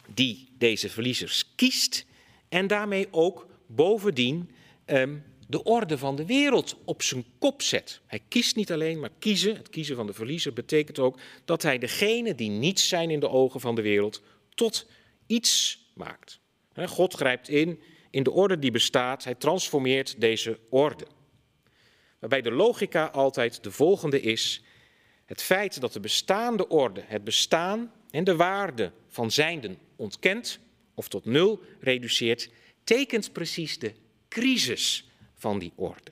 die deze verliezers kiest en daarmee ook bovendien um, de orde van de wereld op zijn kop zet. Hij kiest niet alleen, maar kiezen, het kiezen van de verliezer, betekent ook dat hij degene die niets zijn in de ogen van de wereld tot iets maakt. God grijpt in in de orde die bestaat, hij transformeert deze orde. Waarbij de logica altijd de volgende is: het feit dat de bestaande orde het bestaan en de waarde van zijnden ontkent of tot nul reduceert, tekent precies de crisis van die orde.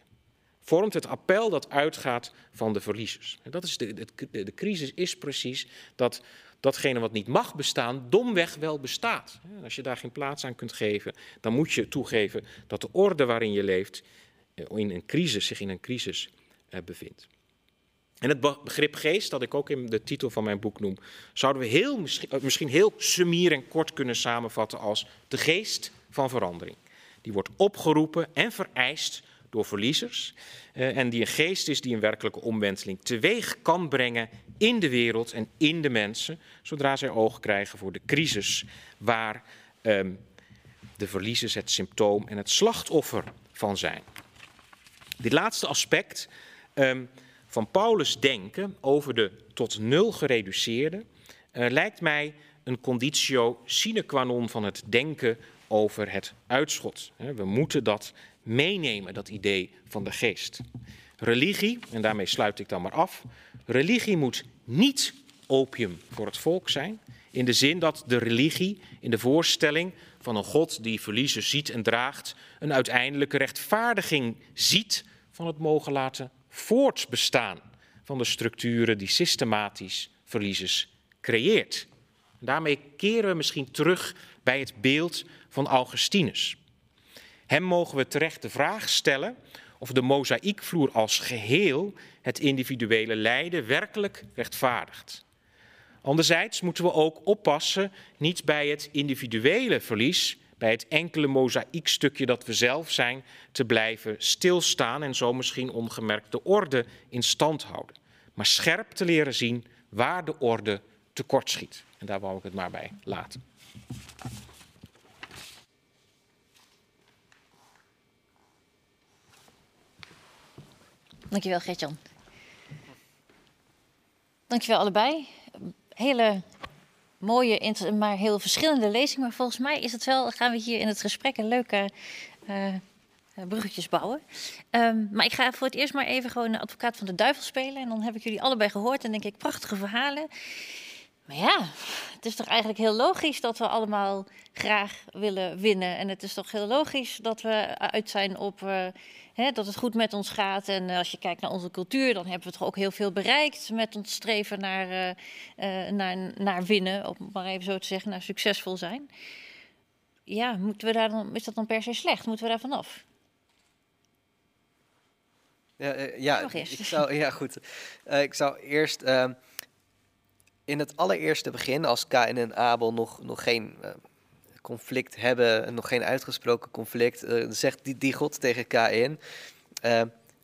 Vormt het appel dat uitgaat van de verliezers. Dat is de, de, de crisis is precies dat datgene wat niet mag bestaan, domweg wel bestaat. Als je daar geen plaats aan kunt geven, dan moet je toegeven dat de orde waarin je leeft eh, in een crisis, zich in een crisis eh, bevindt. En het begrip geest, dat ik ook in de titel van mijn boek noem, zouden we heel, misschien eh, heel sumier en kort kunnen samenvatten als de geest van verandering. Die wordt opgeroepen en vereist door verliezers. Uh, en die een geest is die een werkelijke omwenteling teweeg kan brengen in de wereld en in de mensen, zodra zij oog krijgen voor de crisis waar um, de verliezers het symptoom en het slachtoffer van zijn. Dit laatste aspect um, van Paulus' denken over de tot nul gereduceerde uh, lijkt mij een conditio sine qua non van het denken over het uitschot. We moeten dat meenemen, dat idee van de geest. Religie, en daarmee sluit ik dan maar af, religie moet niet opium voor het volk zijn, in de zin dat de religie in de voorstelling van een God die verliezen ziet en draagt, een uiteindelijke rechtvaardiging ziet van het mogen laten voortbestaan van de structuren die systematisch verliezers creëert. Daarmee keren we misschien terug bij het beeld van Augustinus. Hem mogen we terecht de vraag stellen of de mozaïekvloer als geheel het individuele lijden werkelijk rechtvaardigt. Anderzijds moeten we ook oppassen niet bij het individuele verlies, bij het enkele mozaïekstukje dat we zelf zijn, te blijven stilstaan en zo misschien ongemerkt de orde in stand houden. Maar scherp te leren zien waar de orde tekortschiet. En daar wou ik het maar bij laten. Dankjewel, Gertjan. Dankjewel allebei. Hele mooie, maar heel verschillende lezing. Maar volgens mij is het wel, gaan we hier in het gesprek een leuke uh, bruggetjes bouwen. Um, maar ik ga voor het eerst maar even gewoon de advocaat van de duivel spelen. En dan heb ik jullie allebei gehoord en denk ik prachtige verhalen. Maar ja, het is toch eigenlijk heel logisch dat we allemaal graag willen winnen. En het is toch heel logisch dat we uit zijn op uh, hè, dat het goed met ons gaat. En uh, als je kijkt naar onze cultuur, dan hebben we toch ook heel veel bereikt met ons streven naar, uh, naar, naar winnen. Om maar even zo te zeggen, naar succesvol zijn. Ja, moeten we daar dan, is dat dan per se slecht? Moeten we daar vanaf? Ja, ja ik zou, ja goed. ik zou eerst ehm, in het allereerste begin, als Kain en Abel nog, nog geen uh, conflict hebben, nog geen uitgesproken conflict, uh, zegt die, die God tegen Kain: uh,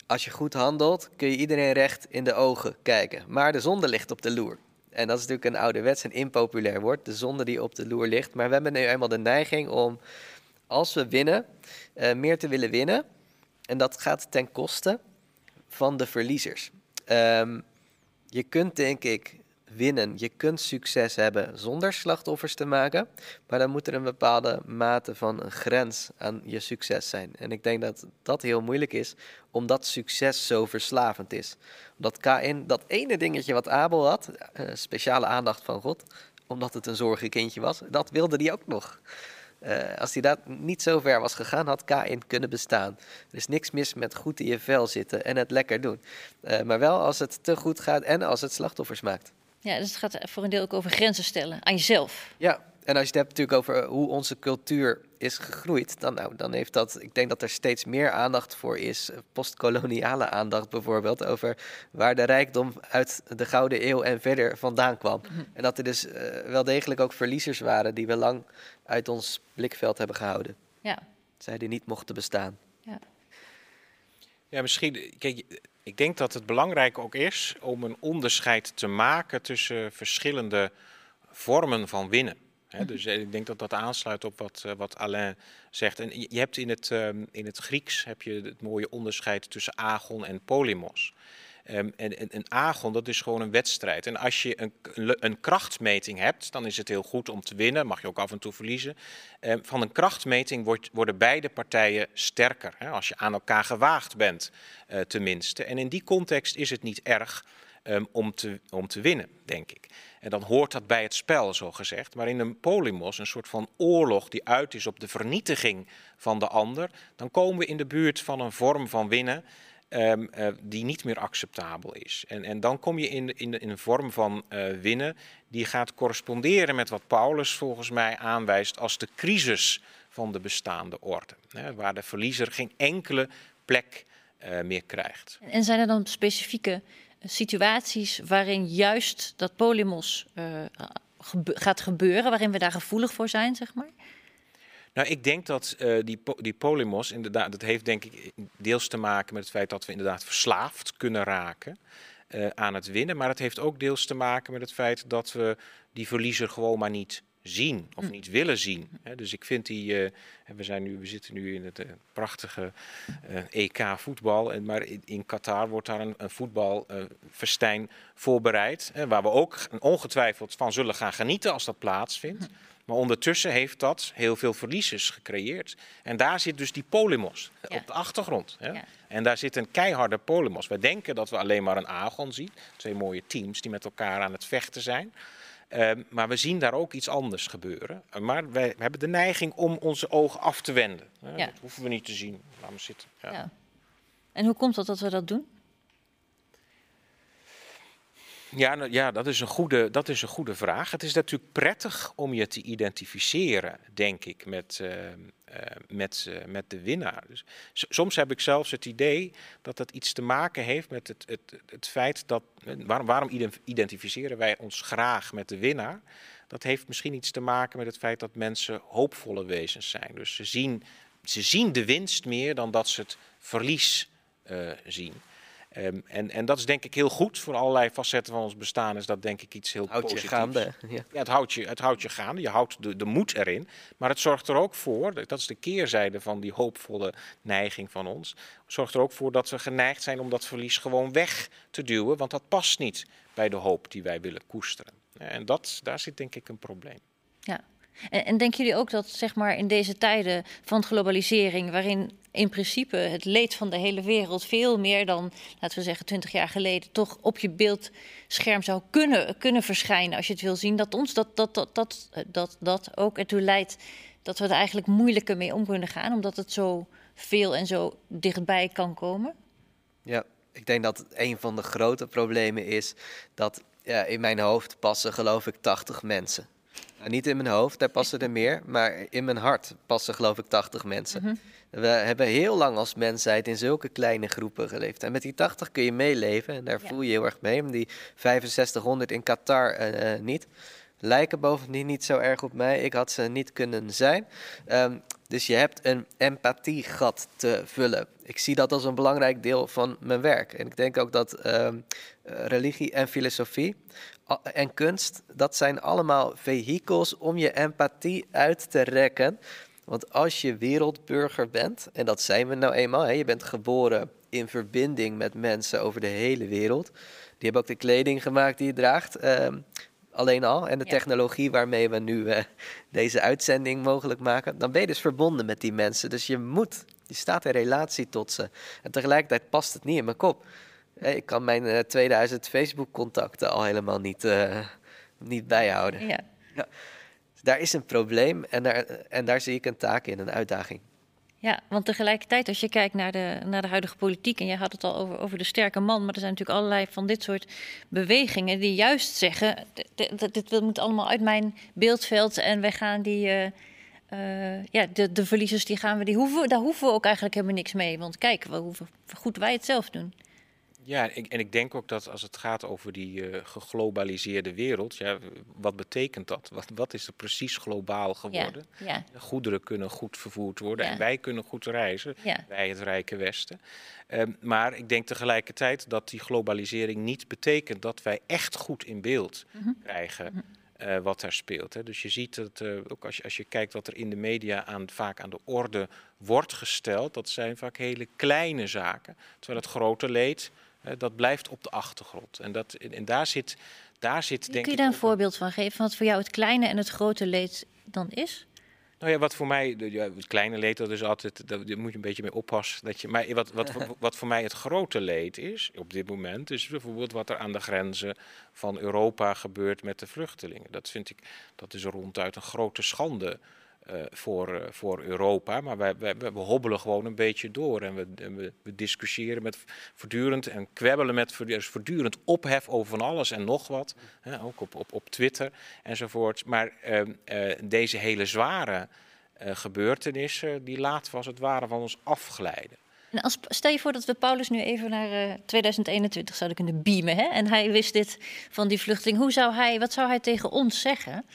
Als je goed handelt, kun je iedereen recht in de ogen kijken. Maar de zonde ligt op de loer. En dat is natuurlijk een ouderwets en impopulair woord, de zonde die op de loer ligt. Maar we hebben nu eenmaal de neiging om, als we winnen, meer te willen winnen. En dat gaat ten koste van de verliezers. Um, je kunt denk ik winnen. Je kunt succes hebben zonder slachtoffers te maken, maar dan moet er een bepaalde mate van een grens aan je succes zijn. En ik denk dat dat heel moeilijk is, omdat succes zo verslavend is. Omdat Kain, dat ene dingetje wat Abel had, uh, speciale aandacht van God, omdat het een zorgenkindje was, dat wilde hij ook nog. Uh, als hij dat niet zo ver was gegaan, had Kain kunnen bestaan. Er is niks mis met goed in je vel zitten en het lekker doen. Uh, maar wel als het te goed gaat en als het slachtoffers maakt. Ja, dus het gaat voor een deel ook over grenzen stellen aan jezelf. Ja, en als je het hebt natuurlijk over hoe onze cultuur is gegroeid, dan, nou, dan heeft dat, ik denk dat er steeds meer aandacht voor is, postkoloniale aandacht bijvoorbeeld, over waar de rijkdom uit de Gouden Eeuw en verder vandaan kwam. Mhm. En dat er dus uh, wel degelijk ook verliezers waren die we lang uit ons blikveld hebben gehouden. Ja. Zij die niet mochten bestaan. Ja. Misschien, kijk, ik denk dat het belangrijk ook is om een onderscheid te maken tussen verschillende vormen van winnen. He, dus eh, ik denk dat dat aansluit op wat, uh, wat Alain zegt. En je hebt in het, um, in het Grieks heb je het mooie onderscheid tussen agon en polymos. Um, en, en, en, agon, dat is gewoon een wedstrijd. En als je een, een, krachtmeting hebt, dan is het heel goed om te winnen. Mag je ook af en toe verliezen. Um, van een krachtmeting wordt, worden beide partijen sterker. Hè, als je aan elkaar gewaagd bent, uh, tenminste. En in die context is het niet erg um, om, te, om te winnen, denk ik. En dan hoort dat bij het spel, zo gezegd. Maar in een polymos, een soort van oorlog die uit is op de vernietiging van de ander, dan komen we in de buurt van een vorm van winnen um, uh, die niet meer acceptabel is. En, en dan kom je in, in, in een vorm van uh, winnen die gaat corresponderen met wat Paulus volgens mij aanwijst als de crisis van de bestaande orde. Hè, waar de verliezer geen enkele plek uh, meer krijgt. En zijn er dan specifieke situaties waarin juist dat polymos gaat gebeuren, waarin we daar gevoelig voor zijn, zeg maar? Nou, ik denk dat uh, die, die polymos, inderdaad, dat heeft denk ik deels te maken met het feit dat we inderdaad verslaafd kunnen raken uh, aan het winnen. Maar het heeft ook deels te maken met het feit dat we die verliezer gewoon maar niet zien of hm. niet willen zien. dus ik vind die, uh, we, zijn nu, we zitten nu in het uh, prachtige EK voetbal, en, maar in, in, Qatar wordt daar een, een voetbalfestijn voorbereid, waar we ook ongetwijfeld van zullen gaan genieten als dat plaatsvindt. Maar ondertussen heeft dat heel veel verliezers gecreëerd. En daar zit dus die polymos op de achtergrond. Hè? Ja. En daar zit een keiharde polymos. We denken dat we alleen maar een agon zien. Twee mooie teams die met elkaar aan het vechten zijn. Uh, maar we zien daar ook iets anders gebeuren. Maar wij hebben de neiging om onze ogen af te wenden. Ja. Dat hoeven we niet te zien. Laat maar zitten. Ja. En hoe komt het dat we dat doen? Ja, nou, ja dat, is een goede, dat is een goede vraag. Het is natuurlijk prettig om je te identificeren, denk ik, met, uh, uh, met, uh, met de winnaar. Dus, soms heb ik zelfs het idee dat dat iets te maken heeft met het, het, het feit dat. Waarom, waarom identificeren wij ons graag met de winnaar? Dat heeft misschien iets te maken met het feit dat mensen hoopvolle wezens zijn. Dus ze zien, ze zien de winst meer dan dat ze het verlies zien. Um, en, en dat is denk ik heel goed voor allerlei facetten van ons bestaan. Is dat denk ik iets heel houdt positiefs. Je gaande, ja. ja. het, houdt je, het houdt je gaande. Je houdt de, de moed erin. Maar het zorgt er ook voor, dat is de keerzijde van die hoopvolle neiging van ons. Zorgt er ook voor dat we geneigd zijn om dat verlies gewoon weg te duwen. Want dat past niet bij de hoop die wij willen koesteren. En dat, daar zit denk ik een probleem. Ja. En, en denken jullie ook dat zeg maar, in deze tijden van globalisering, waarin in principe het leed van de hele wereld veel meer dan, laten we zeggen, twintig jaar geleden, toch op je beeldscherm zou kunnen, kunnen verschijnen als je het wil zien, dat ons dat, dat, dat, dat, dat, dat ook ertoe leidt dat we er eigenlijk moeilijker mee om kunnen gaan, omdat het zo veel en zo dichtbij kan komen? Ja, ik denk dat een van de grote problemen is dat ja, in mijn hoofd passen geloof ik 80 mensen. Nou, niet in mijn hoofd, daar passen er meer, maar in mijn hart passen geloof ik 80 mensen. Mhm. We hebben heel lang als mensheid in zulke kleine groepen geleefd. En met die 80 kun je meeleven en daar Ja. voel je heel erg mee. Maar die 6500 in Qatar eh, eh, niet. Lijken bovendien niet zo erg op mij. Ik had ze niet kunnen zijn. Ehm, dus je hebt een empathiegat te vullen. Ik zie dat als een belangrijk deel van mijn werk. En ik denk ook dat ehm, eh, religie en filosofie en kunst, dat zijn allemaal vehikels om je empathie uit te rekken. Want als je wereldburger bent, en dat zijn we nou eenmaal, hè, je bent geboren in verbinding met mensen over de hele wereld. Die hebben ook de kleding gemaakt die je draagt, ehm, alleen al. En de Ja. technologie waarmee we nu eh, deze uitzending mogelijk maken. Dan ben je dus verbonden met die mensen. Dus je moet, je staat in relatie tot ze. En tegelijkertijd past het niet in mijn kop. Hè, Ik kan mijn eh, 2000 Facebook-contacten al helemaal niet, eh, niet bijhouden. Ja. Daar is een probleem en daar, en daar zie ik een taak in, een uitdaging. Ja, want tegelijkertijd, als je kijkt naar de, naar de huidige politiek, en jij had het al over, over de sterke man, maar er zijn natuurlijk allerlei van dit soort bewegingen die juist zeggen: dit, dit, dit moet allemaal uit mijn beeldveld en wij gaan die. eh, eh, ja, de, de verliezers, die gaan we, die hoeven, daar hoeven we ook eigenlijk helemaal niks mee. Want kijk, we hoeven goed wij het zelf doen. Ja, ik, en ik denk ook dat als het gaat over die eh, geglobaliseerde wereld, ja, wat betekent dat? Wat, wat is er precies globaal geworden? ja, Goederen kunnen goed vervoerd worden Ja. en wij kunnen goed reizen, wij het rijke Westen. Ehm, maar ik denk tegelijkertijd dat die globalisering niet betekent dat wij echt goed in beeld Mhm. krijgen eh, wat daar speelt. Hè. Dus je ziet dat, eh, ook als je, als je kijkt wat er in de media aan, vaak aan de orde wordt gesteld, dat zijn vaak hele kleine zaken. Terwijl het grote leed, dat blijft op de achtergrond. En, dat, en daar zit, daar zit denk Kun je daar een voorbeeld van geven? Van wat voor jou het kleine en het grote leed dan is? Nou ja, wat voor mij, ja, het kleine leed, dat is altijd, daar moet je een beetje mee oppassen. Dat je, maar wat, wat, voor- wat voor mij het grote leed is, op dit moment, is bijvoorbeeld wat er aan de grenzen van Europa gebeurt met de vluchtelingen. Dat vind ik, dat is ronduit een grote schande eh, voor, eh, voor Europa. Maar wij, we hobbelen gewoon een beetje door en we, we, discussiëren met voortdurend en kwebbelen met voortdurend- ophef over van alles en nog wat. Hè, ook op, op, op Twitter enzovoort. Maar ehm, eh, deze hele zware eh, gebeurtenissen, die laten we als het ware van ons afglijden. En als, stel je voor dat we Paulus nu even naar eh, 2021 zouden kunnen beamen. Hè? En hij wist dit van die vluchteling. Hoe zou hij, wat zou hij tegen ons zeggen?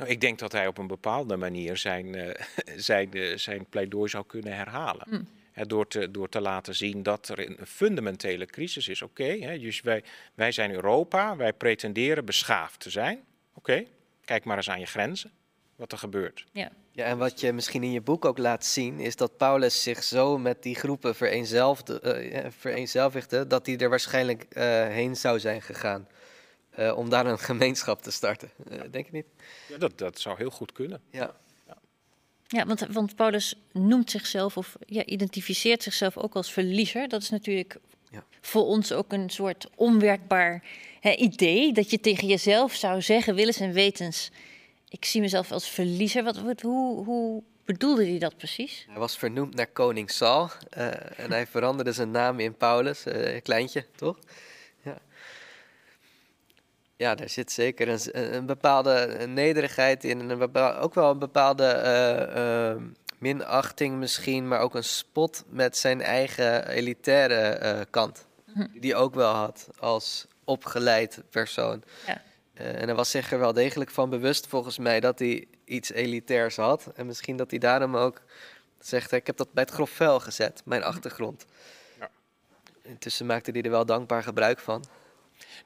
Nou, ik denk dat hij op een bepaalde manier zijn, eh, <laughs> zijn, eh, zijn pleidooi zou kunnen herhalen. Mm. Hè, door, te, door te laten zien dat er een fundamentele crisis is. Oké, hè, dus wij, wij zijn Europa, wij pretenderen beschaafd te zijn. Oké, kijk maar eens aan je grenzen, wat er gebeurt. Ja. Ja, en wat je misschien in je boek ook laat zien, is dat Paulus zich zo met die groepen vereenzelvigde, eh, ja, vereenzelvigde dat hij er waarschijnlijk eh, heen zou zijn gegaan. Eh, om daar een gemeenschap te starten. Eh, denk je niet? Ja, dat, dat zou heel goed kunnen. Ja. Ja, want, want Paulus noemt zichzelf of ja, identificeert zichzelf ook als verliezer. Dat is natuurlijk Ja. voor ons ook een soort onwerkbaar hè, idee. Dat je tegen jezelf zou zeggen, willens en wetens, ik zie mezelf als verliezer. Wat, wat, hoe, hoe bedoelde hij dat precies? Hij was vernoemd naar koning Saul eh, en hij veranderde zijn naam in Paulus, eh, kleintje, toch? Ja. daar zit zeker een, een bepaalde nederigheid in en een ook wel een bepaalde eh, eh, minachting misschien, maar ook een spot met zijn eigen elitaire eh, kant. Die hij ook wel had als opgeleid persoon. Ja. Eh, en hij was zich er wel degelijk van bewust, volgens mij, dat hij iets elitairs had. En misschien dat hij daarom ook zegt: Ik heb dat bij het grof vuil gezet, mijn achtergrond. Ja. Intussen maakte hij er wel dankbaar gebruik van.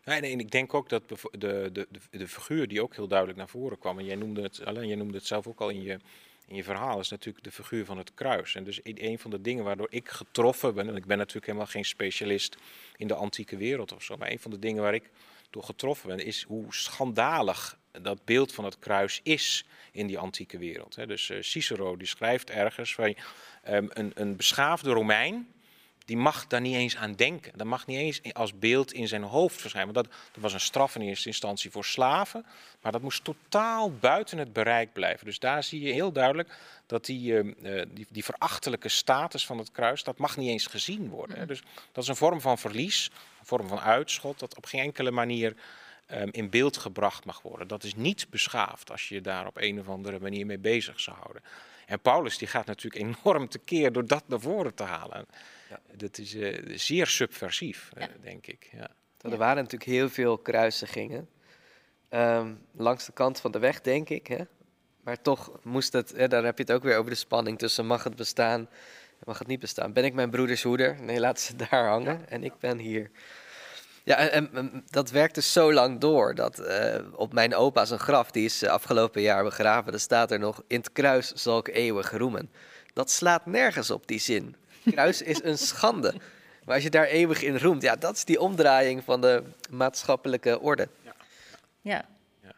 En, ik denk ook dat de, de, de, de figuur die ook heel duidelijk naar voren kwam, en jij noemde het, alleen jij noemde het zelf ook al in je, in je verhaal, is natuurlijk de figuur van het kruis. En dus een van de dingen waardoor ik getroffen ben, en ik ben natuurlijk helemaal geen specialist in de antieke wereld of zo, maar een van de dingen waar ik door getroffen ben, is hoe schandalig dat beeld van het kruis is in die antieke wereld. Dus Cicero die schrijft ergens van um, een, een beschaafde Romein die mag daar niet eens aan denken. Dat mag niet eens als beeld in zijn hoofd verschijnen. Want dat, dat, was een straf in eerste instantie voor slaven. Maar dat moest totaal buiten het bereik blijven. Dus daar zie je heel duidelijk dat die, uh, die, die, verachtelijke status van het kruis, dat mag niet eens gezien worden. Hè. Dus dat is een vorm van verlies, een vorm van uitschot, dat op geen enkele manier um, in beeld gebracht mag worden. Dat is niet beschaafd als je je daar op een of andere manier mee bezig zou houden. En Paulus die gaat natuurlijk enorm tekeer door dat naar voren te halen. Ja. Dat is uh, zeer subversief, uh, denk ik. Ja. Er waren natuurlijk heel veel kruisigingen. Um, langs de kant van de weg, denk ik. Hè? Maar toch moest het, hè, daar heb je het ook weer over de spanning tussen mag het bestaan en mag het niet bestaan. Ben ik mijn broeders hoeder? Nee, laat ze daar hangen. Ja. En ik ben hier. Ja, en, en, dat werkte zo lang door dat uh, op mijn opa zijn graf, die is afgelopen jaar begraven, daar staat er nog: In het kruis zal ik eeuwig roemen. Dat slaat nergens op die zin. Kruis is een schande. Maar als je daar eeuwig in roemt, ja, dat is die omdraaiing van de maatschappelijke orde. Ja, ja. ja.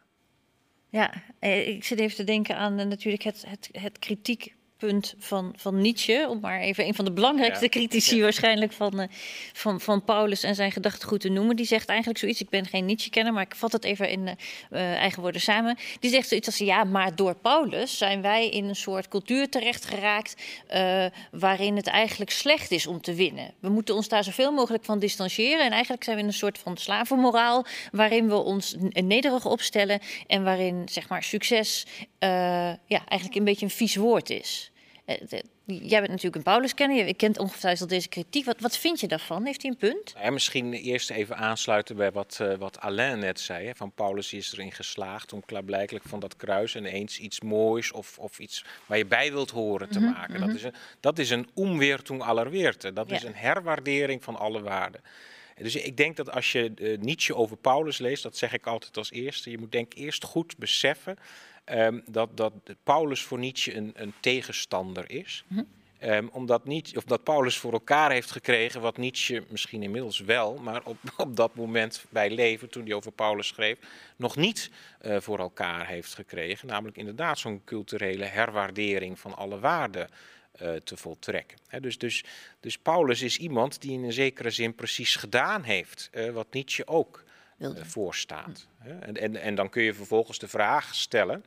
ja eh, ik zit even te denken aan uh, natuurlijk het, het, het kritiek punt van, van Nietzsche, om maar even een van de belangrijkste ja. critici waarschijnlijk van, uh, van, van Paulus en zijn gedachtegoed te noemen. Die zegt eigenlijk zoiets, ik ben geen Nietzsche-kenner, maar ik vat het even in uh, eigen woorden samen. Die zegt zoiets als, ja, maar door Paulus zijn wij in een soort cultuur terecht geraakt uh, waarin het eigenlijk slecht is om te winnen. We moeten ons daar zoveel mogelijk van distancieren en eigenlijk zijn we in een soort van slavenmoraal waarin we ons nederig opstellen en waarin, zeg maar, succes ja, eigenlijk een beetje een vies woord is. Eh, jij bent natuurlijk een Paulus-kenner, je kent ongetwijfeld deze kritiek. Wat, wat vind je daarvan? Heeft hij een punt? Ja, misschien eerst even aansluiten bij wat, uh, wat Alain net zei. Hè. Van Paulus is erin geslaagd om klaarblijkelijk van dat kruis ineens iets moois of, of iets waar je bij wilt horen te mm -hmm, maken. Mm -hmm. dat, is een, dat is een omweertung aller. Dat ja. is een herwaardering van alle waarden. Dus ik denk dat als je uh, Nietzsche over Paulus leest, dat zeg ik altijd als eerste, je moet denk eerst goed beseffen um, dat, dat Paulus voor Nietzsche een, een tegenstander is. -hmm. Um, omdat, niet, of dat Paulus voor elkaar heeft gekregen wat Nietzsche misschien inmiddels wel, maar op, <laughs> op dat moment bij leven, toen hij over Paulus schreef, nog niet uh, voor elkaar heeft gekregen. Namelijk inderdaad zo'n culturele herwaardering van alle waarden uh, te voltrekken. He, dus, dus, dus Paulus is iemand die in een zekere zin precies gedaan heeft uh, wat Nietzsche ook voorstaat. En, en, en dan kun je vervolgens de vraag stellen: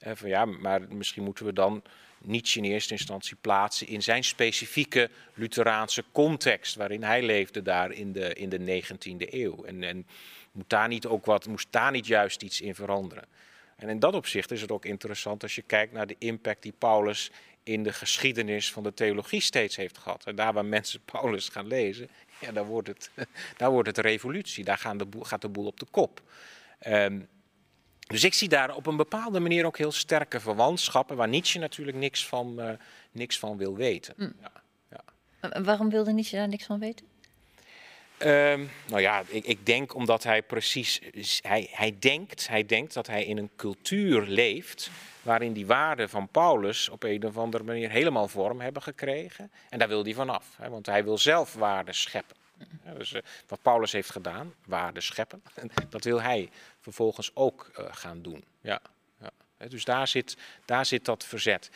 van ja, maar misschien moeten we dan Nietzsche in eerste instantie plaatsen in zijn specifieke Lutheraanse context, waarin hij leefde daar in de, in de 19e eeuw. En, en moet daar niet ook wat, moest daar niet juist iets in veranderen? En in dat opzicht is het ook interessant als je kijkt naar de impact die Paulus in de geschiedenis van de theologie steeds heeft gehad. En daar waar mensen <laughs> Paulus gaan lezen, ja, daar, wordt het, <laughs> daar wordt het revolutie. Daar de gaat de boel op de kop. Um, dus ik zie daar op een bepaalde manier ook heel sterke verwantschappen, waar Nietzsche natuurlijk niks van, uh, niks van wil weten. Mm. Ja, ja. Waarom wilde Nietzsche daar niks van weten? Um, nou ja, ik, ik, denk omdat hij precies, hij, hij, denkt, hij denkt dat hij in een cultuur leeft waarin die waarden van Paulus op een of andere manier helemaal vorm hebben gekregen. En daar wil hij vanaf, hè, want hij wil zelf waarden scheppen. Ja, dus uh, wat Paulus heeft gedaan, waarden scheppen, <laughs> dat wil hij vervolgens ook uh, gaan doen. Ja. Dus daar zit, daar zit dat verzet.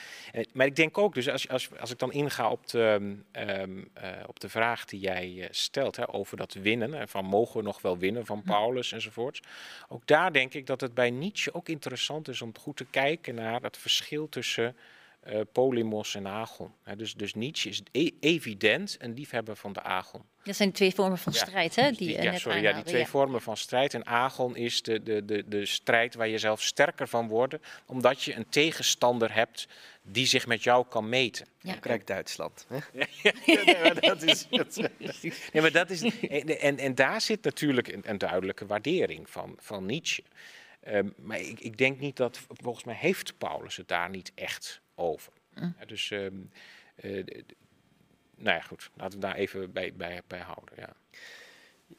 Maar ik denk ook, dus als, als, als ik dan inga op de, um, uh, op de vraag die jij stelt hè, over dat winnen, van mogen we nog wel winnen van Paulus enzovoorts. Ook daar denk ik dat het bij Nietzsche ook interessant is om goed te kijken naar het verschil tussen uh, Polymos en Agon. dus, dus Nietzsche is e evident een liefhebber van de Agon. Dat zijn twee vormen van strijd, ja, hè? Die, die ja, sorry, ja, die twee ja. vormen van strijd. En Agon is de, de, de, de strijd waar je zelf sterker van wordt, omdat je een tegenstander hebt die zich met jou kan meten. Ja. Krijg Duitsland. Hè? <laughs> nee, maar <laughs> dat is, nee, maar dat is en, en daar zit natuurlijk een, een duidelijke waardering van, van Nietzsche. Um, maar ik, ik denk niet dat, volgens mij heeft Paulus het daar niet echt over. Mm. Ja, dus, um, uh, nou ja, goed, laten we daar even bij, bij, bij houden. Ja.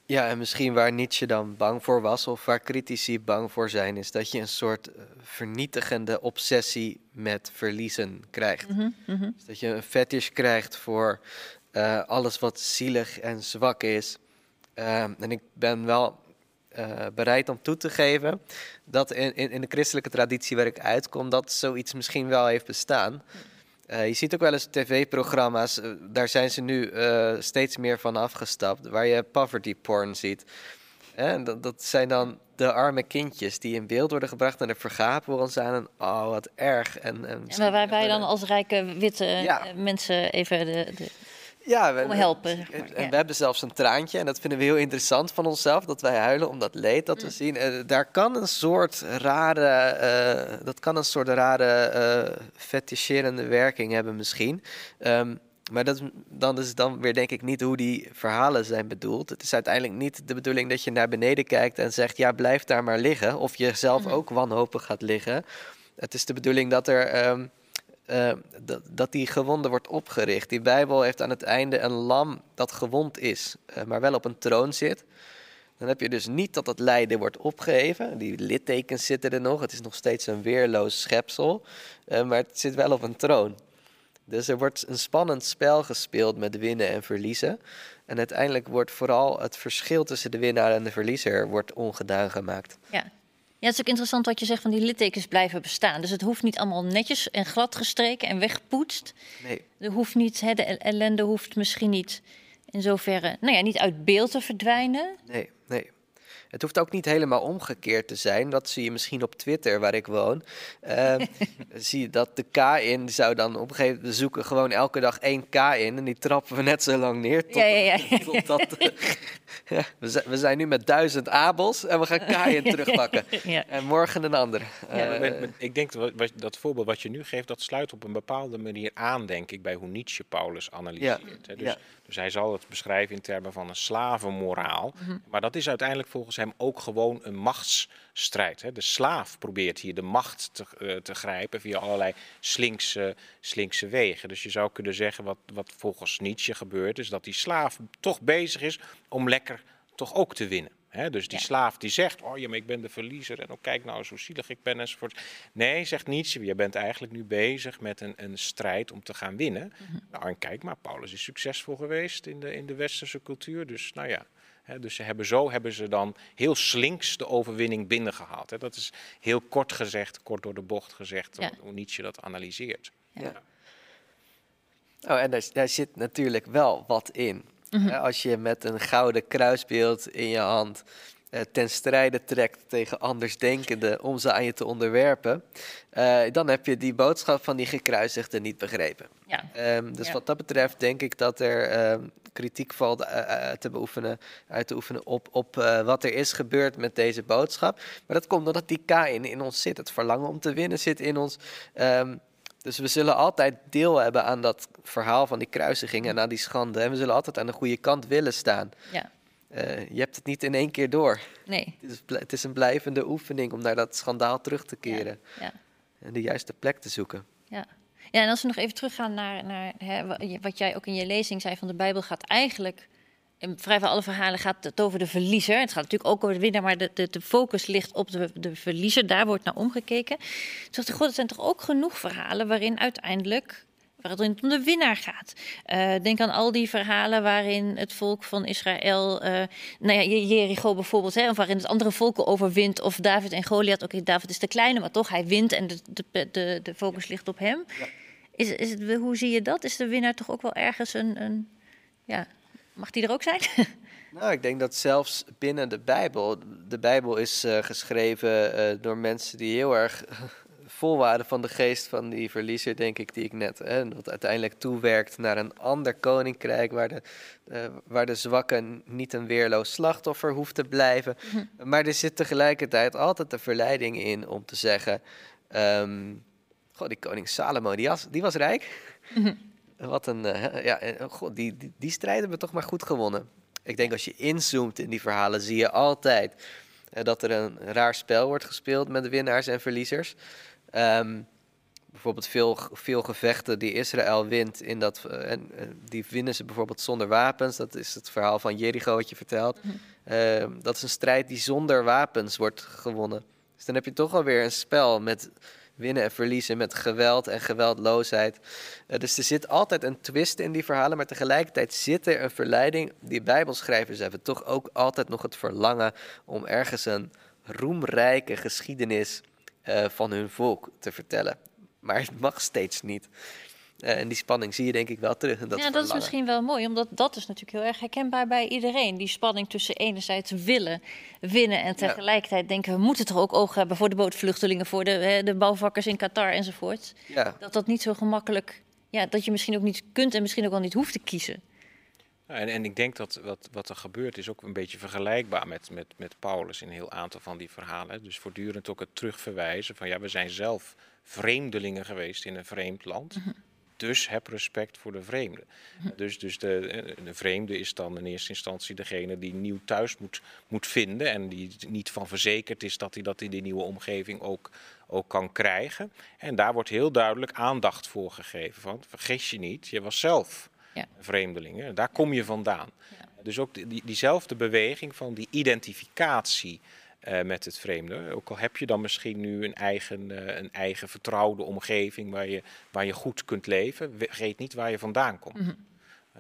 Ja, en misschien waar Nietzsche dan bang voor was, of waar critici bang voor zijn, is dat je een soort uh, vernietigende obsessie met verliezen krijgt. Mm -hmm. dus dat je een fetish krijgt voor uh, alles wat zielig en zwak is. Uh, en ik ben wel eh, bereid om toe te geven dat in, in, in, de christelijke traditie waar ik uitkom, dat zoiets misschien wel heeft bestaan. Uh, je ziet ook wel eens tv-programma's, uh, daar zijn ze nu steeds meer van afgestapt, waar je poverty porn ziet. En dat, dat, zijn dan de arme kindjes die in beeld worden gebracht en er vergapen worden ze aan. En, oh, wat erg. En, en, en waar wij dan als rijke witte mensen even de, de ja, we, helpen. En we hebben zelfs een traantje en dat vinden we heel interessant van onszelf, dat wij huilen om dat leed dat we mm. zien. Uh, daar kan een soort rare, uh, dat kan een soort rare uh, fetischerende werking hebben misschien. Um, maar dat, dan is dan weer denk ik niet hoe die verhalen zijn bedoeld. Het is uiteindelijk niet de bedoeling dat je naar beneden kijkt en zegt, ja, blijf daar maar liggen. Of je zelf mm. ook wanhopig gaat liggen. Het is de bedoeling dat er... Um, uh, dat, dat die gewonde wordt opgericht. Die Bijbel heeft aan het einde een lam dat gewond is, uh, maar wel op een troon zit. Dan heb je dus niet dat het lijden wordt opgeheven. Die littekens zitten er nog. Het is nog steeds een weerloos schepsel. Uh, maar het zit wel op een troon. Dus er wordt een spannend spel gespeeld met winnen en verliezen. En uiteindelijk wordt vooral het verschil tussen de winnaar en de verliezer wordt ongedaan gemaakt. Ja, ja, het is ook interessant wat je zegt van die littekens blijven bestaan. Dus het hoeft niet allemaal netjes en glad gestreken en weggepoetst. Nee. Er hoeft niet, hè, de ellende hoeft misschien niet in zoverre, nou ja, niet uit beeld te verdwijnen. Nee, nee. Het hoeft ook niet helemaal omgekeerd te zijn. Dat zie je misschien op Twitter, waar ik woon. <laughs> Uh, zie je dat de K-in zou dan op een gegeven moment... We zoeken gewoon elke dag één K-in en die trappen we net zo lang neer. Tot, ja, ja, ja. <laughs> <laughs> ja, we, zijn, nu met duizend abels en we gaan K-in <laughs> terugpakken. ja. En morgen een ander. Ja, uh, ik denk dat dat voorbeeld wat je nu geeft, dat sluit op een bepaalde manier aan, denk ik, bij hoe Nietzsche Paulus analyseert. Ja. Dus dus hij zal het beschrijven in termen van een slavenmoraal. Mhm. Maar dat is uiteindelijk volgens hem ook gewoon een machtsstrijd. Hè. De slaaf probeert hier de macht te, uh, te grijpen via allerlei slinkse, slinkse wegen. Dus je zou kunnen zeggen wat, wat volgens Nietzsche gebeurt, is dat die slaaf toch bezig is om lekker toch ook te winnen dus die slaaf die zegt, oh ja, maar ik ben de verliezer en ook kijk nou eens hoe zielig ik ben enzovoort. Nee, zegt Nietzsche, je bent eigenlijk nu bezig met een, een strijd om te gaan winnen. Mhm. Nou, en kijk maar, Paulus is succesvol geweest in de, in de westerse cultuur, dus nou ja. Dus ze hebben, zo hebben ze dan heel slinks de overwinning binnengehaald. Dat is heel kort gezegd, kort door de bocht gezegd, hoe Nietzsche dat analyseert. Ja. Oh, en daar, daar zit natuurlijk wel wat in. Mhm. Als je met een gouden kruisbeeld in je hand ten strijde trekt tegen andersdenkenden om ze aan je te onderwerpen, uh, dan heb je die boodschap van die gekruisigden niet begrepen. Ja. Um, dus wat dat betreft denk ik dat er um, kritiek valt uh, te beoefenen, uit te oefenen op, op wat er is gebeurd met deze boodschap. Maar dat komt omdat die K in, in ons zit. Het verlangen om te winnen zit in ons. Um, dus we zullen altijd deel hebben aan dat verhaal van die kruisiging en aan die schande. En we zullen altijd aan de goede kant willen staan. Ja. Uh, je hebt het niet in één keer door. Nee. Het is, het is, een blijvende oefening om naar dat schandaal terug te keren. Ja. ja. En de juiste plek te zoeken. Ja. Ja, en als we nog even teruggaan naar, naar hè, wat jij ook in je lezing zei van de Bijbel gaat eigenlijk in vrijwel alle verhalen gaat het over de verliezer. Het gaat natuurlijk ook over de winnaar, maar de, de, de focus ligt op de, de verliezer. Daar wordt naar omgekeken. Toen dacht ik, god, er zijn toch ook genoeg verhalen waarin uiteindelijk waarin het om de winnaar gaat. Uh, denk aan al die verhalen waarin het volk van Israël, uh, nou ja, Jericho bijvoorbeeld, hè, of waarin het andere volken overwint, of David en Goliath. Oké, David is de kleine, maar toch, hij wint en de, de, de, de focus ligt op hem. Ja. Is, is het, hoe zie je dat? Is de winnaar toch ook wel ergens een, een ja, Mag die er ook zijn? <laughs> Nou, ik denk dat zelfs binnen de Bijbel, de Bijbel is uh, geschreven uh, door mensen die heel erg vol waren van de geest van die verliezer, denk ik, die ik net, hè, dat uiteindelijk toewerkt naar een ander koninkrijk waar de, uh, waar de zwakke niet een weerloos slachtoffer hoeft te blijven. Mhm. Maar er zit tegelijkertijd altijd de verleiding in om te zeggen, um, goh, die koning Salomo, die was, die was rijk. Mhm. Wat een, uh, ja, eh, god, die, die, die strijd hebben we toch maar goed gewonnen. Ik denk als je inzoomt in die verhalen, zie je altijd dat er een raar spel wordt gespeeld met de winnaars en verliezers. Um, bijvoorbeeld veel, veel gevechten die Israël wint, in dat, uh, en, die winnen ze bijvoorbeeld zonder wapens. Dat is het verhaal van Jericho wat je vertelt. Mm dat is een strijd die zonder wapens wordt gewonnen. Dus dan heb je toch alweer een spel met winnen en verliezen met geweld en geweldloosheid. Uh, dus er zit altijd een twist in die verhalen, maar tegelijkertijd zit er een verleiding. Die Bijbelschrijvers hebben toch ook altijd nog het verlangen om ergens een roemrijke geschiedenis uh, van hun volk te vertellen. Maar het mag steeds niet. Uh, en die spanning zie je denk ik wel terug. Dat ja, dat is misschien wel mooi, omdat dat is natuurlijk heel erg herkenbaar bij iedereen. Die spanning tussen enerzijds willen winnen en tegelijkertijd ja. denken... we moeten toch ook oog hebben voor de bootvluchtelingen... voor de, hè, de bouwvakkers in Qatar enzovoort. Ja. Dat dat niet zo gemakkelijk... Ja, dat je misschien ook niet kunt en misschien ook wel niet hoeft te kiezen. En, en, ik denk dat wat, wat er gebeurt is ook een beetje vergelijkbaar met, met, met Paulus in een heel aantal van die verhalen. Dus voortdurend ook het terugverwijzen van ja, we zijn zelf vreemdelingen geweest in een vreemd land. Mhm. Dus heb respect voor de vreemde. Mhm. Dus, dus de, de, vreemde is dan in eerste instantie degene die nieuw thuis moet, moet vinden. En die niet van verzekerd is dat hij dat in die nieuwe omgeving ook, ook kan krijgen. En daar wordt heel duidelijk aandacht voor gegeven. Van, vergis je niet, je was zelf ja. vreemdelingen. Daar kom je vandaan. Dus ook die, diezelfde beweging van die identificatie uh, met het vreemde. Ook al heb je dan misschien nu een eigen, uh, een eigen vertrouwde omgeving waar je, waar je goed kunt leven, vergeet niet waar je vandaan komt. Mm -hmm.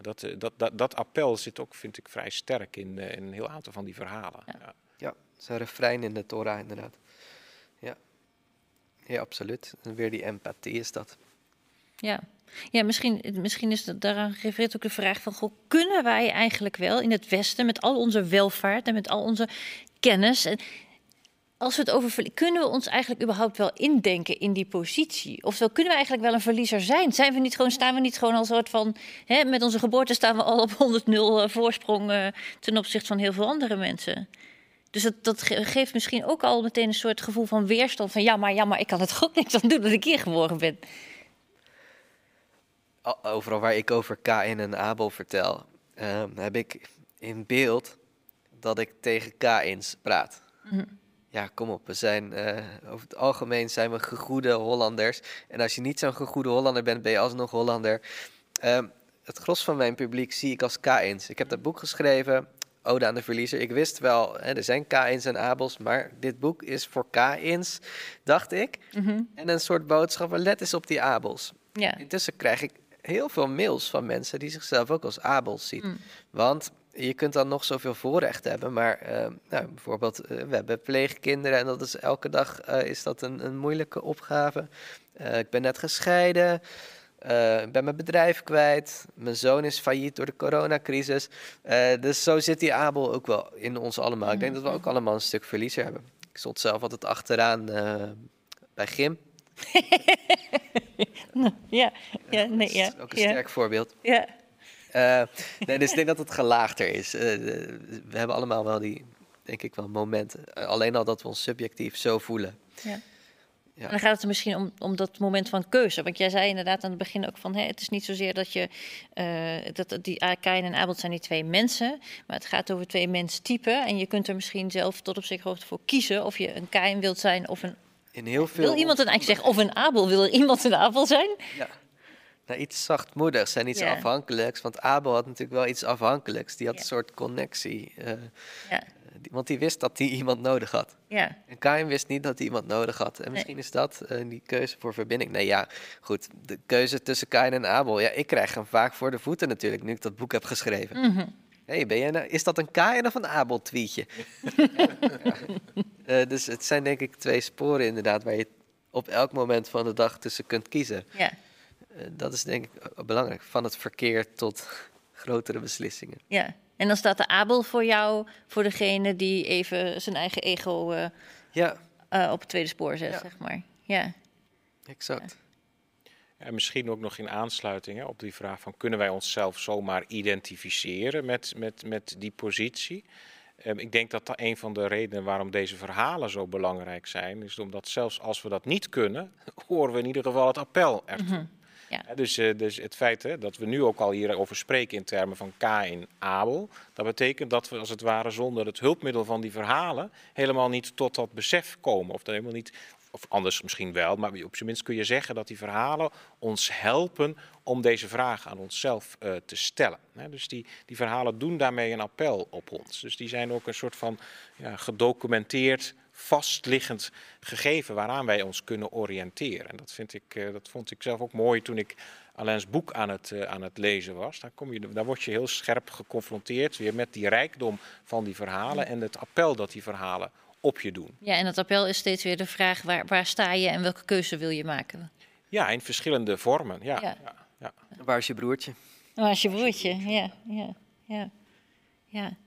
dat, dat, dat, dat, appel zit ook, vind ik, vrij sterk in, in een heel aantal van die verhalen. Ja, ja. ja het is een refrein in de Torah inderdaad. Ja, ja absoluut. En weer die empathie is dat. Ja, ja, misschien, misschien is dat, daaraan gerefereerd ook de vraag van... Goh, kunnen wij eigenlijk wel in het Westen met al onze welvaart en met al onze kennis... En als we het over kunnen we ons eigenlijk überhaupt wel indenken in die positie? Oftewel, kunnen we eigenlijk wel een verliezer zijn? Zijn we niet gewoon, staan we niet gewoon al soort van... Hè, met onze geboorte staan we al op <laughs> 100-0 uh, voorsprong uh, ten opzichte van heel veel andere mensen? Dus dat, dat geeft misschien ook al meteen een soort gevoel van weerstand. Van ja, maar, ja, maar ik kan het <laughs> ook niks aan doen dat ik hier geboren ben overal waar ik over Kain en Abel vertel, um, heb ik in beeld dat ik tegen Kains praat. Mhm. Ja, kom op. We zijn uh, over het algemeen zijn we gegoede Hollanders. En als je niet zo'n gegoede Hollander bent, ben je alsnog Hollander. Um, het gros van mijn publiek zie ik als Kains. Ik heb dat boek geschreven, Ode aan de Verliezer. Ik wist wel, hè, er zijn Kains en Abels, maar dit boek is voor Kains, dacht ik. Mhm. En een soort boodschap, let eens op die Abels. Ja. Intussen krijg ik heel veel mails van mensen die zichzelf ook als abels zien. Mm. Want je kunt dan nog zoveel voorrecht hebben, maar uh, nou, bijvoorbeeld, uh, we hebben pleegkinderen en dat is elke dag uh, is dat een, een moeilijke opgave. ik ben net gescheiden, ik ben mijn bedrijf kwijt, mijn zoon is failliet door de coronacrisis. dus zo zit die Abel ook wel in ons allemaal. Ik denk dat we ook allemaal een stuk verliezer hebben. Ik stond zelf altijd achteraan bij Gym. <laughs> ja, ja, nee, ja. Dat is ook een sterk voorbeeld. Ja. Uh, nee, dus ik denk dat het gelaagder is. Uh, we hebben allemaal wel die, denk ik wel, momenten. Uh, alleen al dat we ons subjectief zo voelen. Ja. Ja. En dan gaat het er misschien om, om dat moment van keuze. Want jij zei inderdaad aan het begin ook van... Hè, het is niet zozeer dat je... dat die Kain en Abel zijn die twee mensen. Maar het gaat over twee menstypen. En je kunt er misschien zelf tot op zekere hoogte voor kiezen... of je een Kain wilt zijn of een in heel veel... Wil iemand een eigenlijk zeggen, of een Abel, wil er iemand een Abel zijn? Ja. Nou, iets zachtmoedigs en iets afhankelijks. Want Abel had natuurlijk wel iets afhankelijks. Die had een soort connectie. Uh, ja. want die wist dat hij iemand nodig had. Ja. En Kain wist niet dat hij iemand nodig had. En misschien is dat uh, die keuze voor verbinding. Nee, ja, goed. De keuze tussen Kain en Abel. Ja, ik krijg hem vaak voor de voeten natuurlijk, nu ik dat boek heb geschreven. Mm hey, ben je nou, is dat een Kain of een Abel tweetje? ja. <laughs> Uh, dus het zijn denk ik twee sporen inderdaad waar je op elk moment van de dag tussen kunt kiezen. Ja. Uh, dat is denk ik belangrijk, van het verkeer tot <laughs> grotere beslissingen. Ja, en dan staat de Abel voor jou, voor degene die even zijn eigen ego uh, ja. op het tweede spoor zet, ja. zeg maar. Ja, exact. En misschien ook nog in aansluiting hè, op die vraag van kunnen wij onszelf zomaar identificeren met, met, met die positie? Um, ik denk dat dat een van de redenen waarom deze verhalen zo belangrijk zijn, is omdat zelfs als we dat niet kunnen, <laughs> horen we in ieder geval het appel ertoe. Mm ja. dus, uh, dus het feit hè, dat we nu ook al hierover spreken in termen van Kain, Abel, dat betekent dat we als het ware zonder het hulpmiddel van die verhalen helemaal niet tot dat besef komen. Of dat helemaal niet of anders misschien wel, maar op zijn minst kun je zeggen dat die verhalen ons helpen om deze vraag aan onszelf uh, te stellen. dus die, die verhalen doen daarmee een appel op ons. Dus die zijn ook een soort van ja, gedocumenteerd, vastliggend gegeven waaraan wij ons kunnen oriënteren. En dat, vind ik, uh, dat vond ik zelf ook mooi toen ik Alain's boek aan het, uh, aan het lezen was. Daar, kom je, daar word je heel scherp geconfronteerd weer met die rijkdom van die verhalen en het appel dat die verhalen op je doen. Ja, en het appel is steeds weer de vraag: waar, waar sta je en welke keuze wil je maken? Ja, in verschillende vormen. Ja, ja. ja, ja. Waar is je broertje? Waar is je broertje? Ja, ja, ja. ja.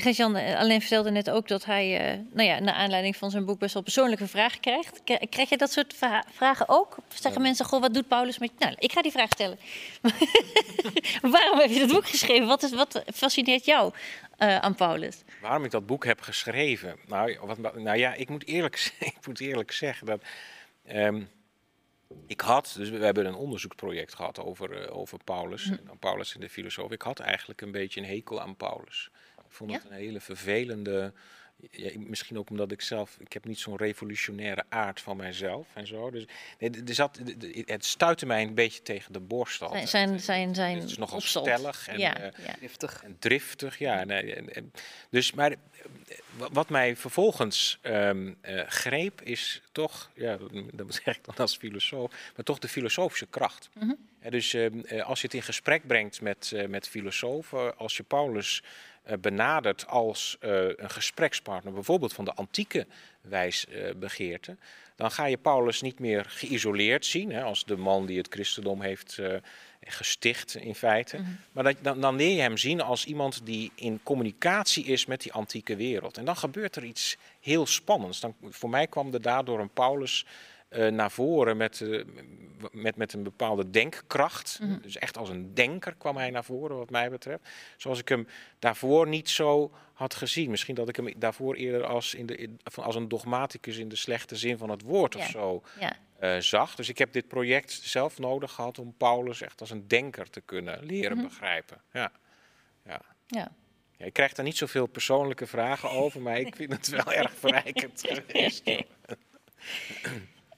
Gert-Jan eh, alleen vertelde net ook dat hij, uh, nou ja, naar aanleiding van zijn boek best wel persoonlijke vragen krijgt. Krijg je dat soort vragen ook? Zeggen mensen, goh, wat doet Paulus met Nou, ik ga die vraag stellen. <laughs> Waarom heb je dat boek geschreven? Wat, is, wat fascineert jou uh, aan Paulus? Waarom ik dat boek heb geschreven? Nou, wat, nou ja, ik moet eerlijk, <laughs> ik moet eerlijk zeggen dat... Um, ik had, dus we hebben een onderzoeksproject gehad over, uh, over Paulus, hm. Paulus in de filosoof. Ik had eigenlijk een beetje een hekel aan Paulus. Ik vond het een hele vervelende. Ja, misschien ook omdat ik zelf, ik heb niet zo'n revolutionaire aard van mijzelf en zo. Dus nee, er zat, het stuitte mij een beetje tegen de borst altijd. Zijn, zijn, zijn het is nogal stellig en, ja, uh, ja. driftig. en driftig. Ja, nee, en, en, dus, maar wat mij vervolgens um, uh, greep is toch, ja, dat zeg ik dan als filosoof, maar toch de filosofische kracht. Mm -hmm. dus uh, als je het in gesprek brengt met, uh, met filosofen, als je Paulus eh, benadert als eh, een gesprekspartner, bijvoorbeeld van de antieke wijsbegeerte, dan ga je Paulus niet meer geïsoleerd zien hè, als de man die het christendom heeft gesticht in feite. Mhm. Maar dat, dan, dan leer je hem zien als iemand die in communicatie is met die antieke wereld. En dan gebeurt er iets heel spannends. Dan, voor mij kwam er daardoor een Paulus uh, naar voren met, uh, met, met een bepaalde denkkracht. Mm -hmm. Dus echt als een denker kwam hij naar voren, wat mij betreft. Zoals ik hem daarvoor niet zo had gezien. Misschien dat ik hem daarvoor eerder als, in de, in, als een dogmaticus in de slechte zin van het woord ja. of zo ja. Uh, zag. Dus ik heb dit project zelf nodig gehad om Paulus echt als een denker te kunnen leren mm -hmm. begrijpen. Ja. Ja. ja. Ja, ik krijg daar niet zoveel persoonlijke vragen over, maar ik vind het wel erg verrijkend geweest.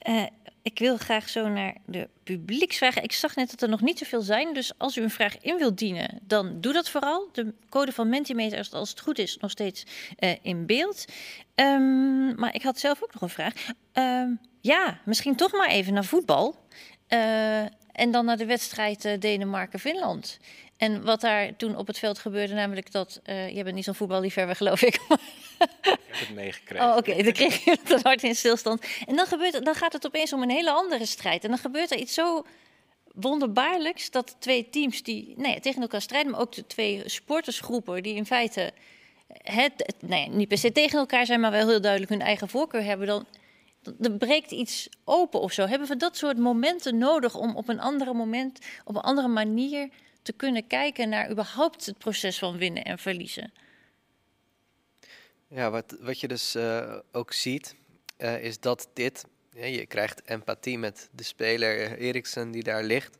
Uh, <laughs> ik wil graag zo naar de publieksvragen. Ik zag net dat er nog niet zoveel zijn. Dus als u een vraag in wilt dienen, dan doe dat vooral. De code van Mentimeter is, als het goed is, nog steeds uh, in beeld. Um, maar ik had zelf ook nog een vraag. Um, ja, misschien toch maar even naar voetbal. Uh, en dan naar de wedstrijd Denemarken-Finland. En wat daar toen op het veld gebeurde, namelijk dat... Uh, je bent niet zo'n voetballiefhebber, geloof ik. <laughs> ik heb het meegekregen. Oh, oké. Okay. Dan kreeg je het hart in stilstand. En dan, gebeurt, dan gaat het opeens om een hele andere strijd. En dan gebeurt er iets zo wonderbaarlijks... dat twee teams die nee, tegen elkaar strijden... maar ook de twee sportersgroepen die in feite... Het, nee, niet per se tegen elkaar zijn, maar wel heel duidelijk hun eigen voorkeur hebben... dan er breekt iets open of zo. Hebben we dat soort momenten nodig om op een andere moment, op een andere manier te kunnen kijken naar überhaupt het proces van winnen en verliezen. Ja, wat, wat je dus uh, ook ziet, uh, is dat dit, ja, je krijgt empathie met de speler Eriksen die daar ligt.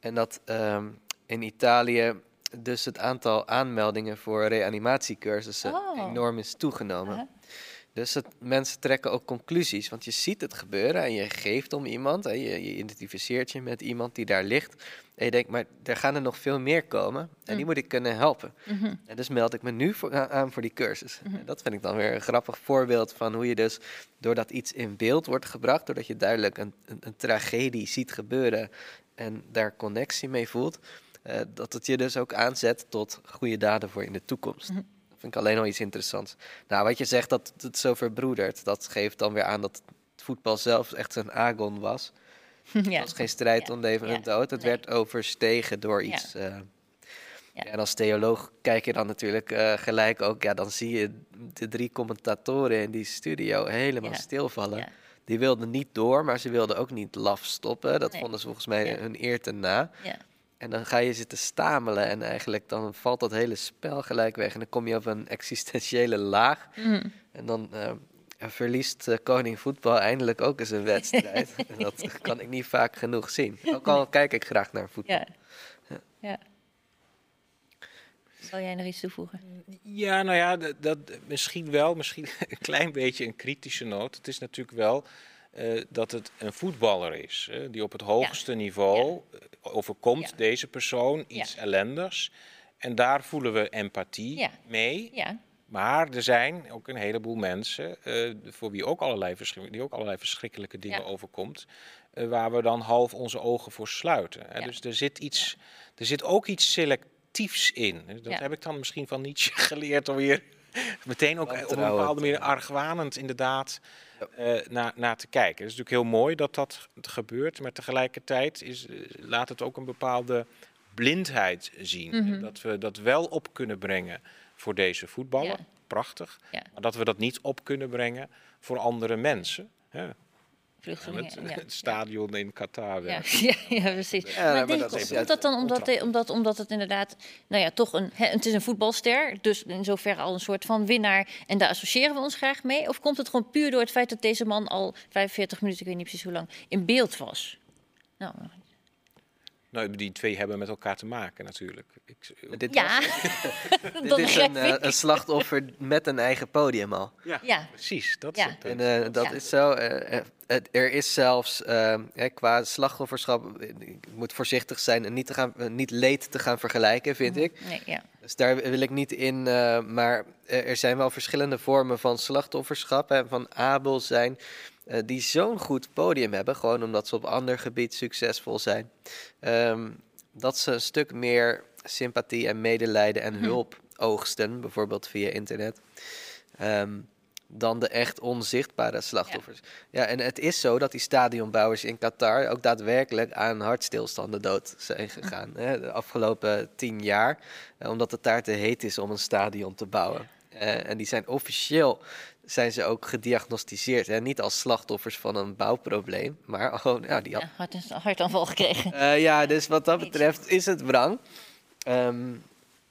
En dat um, in Italië dus het aantal aanmeldingen voor reanimatiecursussen oh. enorm is toegenomen. -huh. Dus het, mensen trekken ook conclusies, want je ziet het gebeuren en je geeft om iemand. Hè, je, je, identificeert je met iemand die daar ligt. En je denkt, maar er gaan er nog veel meer komen en mm. die moet ik kunnen helpen. Mm -hmm. En dus meld ik me nu voor, aan voor die cursus. Mm -hmm. Dat vind ik dan weer een grappig voorbeeld van hoe je dus, doordat iets in beeld wordt gebracht, doordat je duidelijk een, een, een tragedie ziet gebeuren en daar connectie mee voelt, uh, dat het je dus ook aanzet tot goede daden voor in de toekomst. -hmm. Vind ik alleen al iets interessants. Nou, wat je zegt dat het zo verbroedert, dat geeft dan weer aan dat het voetbal zelf echt een agon was. <laughs> Ja. Het was geen strijd om leven en dood. Het nee. werd overstegen door iets. Uh, ja. En als theoloog kijk je dan natuurlijk uh, gelijk ook, ja, dan zie je de drie commentatoren in die studio helemaal stilvallen. Die wilden niet door, maar ze wilden ook niet laf stoppen. Dat nee. vonden ze volgens mij hun eer te na. En dan ga je zitten stamelen en eigenlijk dan valt dat hele spel gelijk weg. En dan kom je op een <laughs> existentiële laag. Mm. En dan uh, verliest uh, koning voetbal eindelijk ook eens een wedstrijd. <laughs> en dat kan ik niet vaak genoeg zien. Ook al kijk ik graag naar voetbal. Ja. ja. ja. Zal jij nog iets toevoegen? Ja, nou ja, dat, dat misschien wel, misschien <laughs> een klein beetje een kritische noot. Het is natuurlijk wel eh, dat het een voetballer is. die op het hoogste niveau eh, overkomt Ja. deze persoon iets ellendigs. En daar voelen we empathie Ja. mee. Ja, Maar er zijn ook een heleboel mensen eh, voor wie ook allerlei, die ook allerlei verschrikkelijke dingen Ja. overkomt. waar we dan half onze ogen voor sluiten. hè. Ja. Dus er zit, iets, er zit ook iets selectiefs in. Dat Ja. heb ik dan misschien van Nietzsche <laughs> geleerd alweer. Meteen ook op een bepaalde manier argwanend inderdaad eh naar, naar te kijken. Het is natuurlijk heel mooi dat dat gebeurt. Maar tegelijkertijd is, eh, laat het ook een bepaalde blindheid zien. Mhm. Dat we dat wel op kunnen brengen voor deze voetballer. Ja. Prachtig. Maar dat we dat niet op kunnen brengen voor andere mensen. Hè? Vluchtelingen. Het, ja. <laughs> het stadion in Qatar. Ja, werkt. <laughs> ja, ja, precies. Ja, maar maar denk, dat komt is komt dat dan omdat, de- omdat, omdat het inderdaad, nou ja, toch een, het is een voetbalster, dus in zoverre al een soort van winnaar en daar associëren we ons graag mee? Of komt het gewoon puur door het feit dat deze man al 45 minuten, ik weet niet precies hoe lang, in beeld was? Nou, Nou, die twee hebben met elkaar te maken natuurlijk. Ik, Dit, ja, <laughs> <laughs> dit is een, eh, een slachtoffer met een eigen podium al. ja, Ja. precies. Dat Ja. is. En eh, dat Ja. is zo. eh, eh, het- er is zelfs eh, hè, qua slachtofferschap. eh, Ik moet voorzichtig zijn en niet, te gaan, eh, niet leed te gaan vergelijken, vind ik. Nee, ja. Dus daar wil ik niet in. eh, maar er zijn wel verschillende vormen van slachtofferschap en van Abel zijn. eh, die zo'n goed podium hebben, gewoon omdat ze op ander gebied succesvol zijn. Ehm, dat ze een stuk meer sympathie en medelijden en hulp oogsten, bijvoorbeeld via internet. ehm, dan de echt onzichtbare slachtoffers. Ja. en het is zo dat die stadionbouwers in Qatar ook daadwerkelijk aan hartstilstanden dood zijn gegaan. Hè, de afgelopen tien jaar, eh, omdat het daar te heet is om een stadion te bouwen. Eh, en die zijn officieel zijn ze ook gediagnosticeerd. Hè? Niet als slachtoffers van een bouwprobleem, maar gewoon, ja, die ja hart, hartaanval gekregen. eh, ja, dus wat dat betreft is het wrang. Ehm,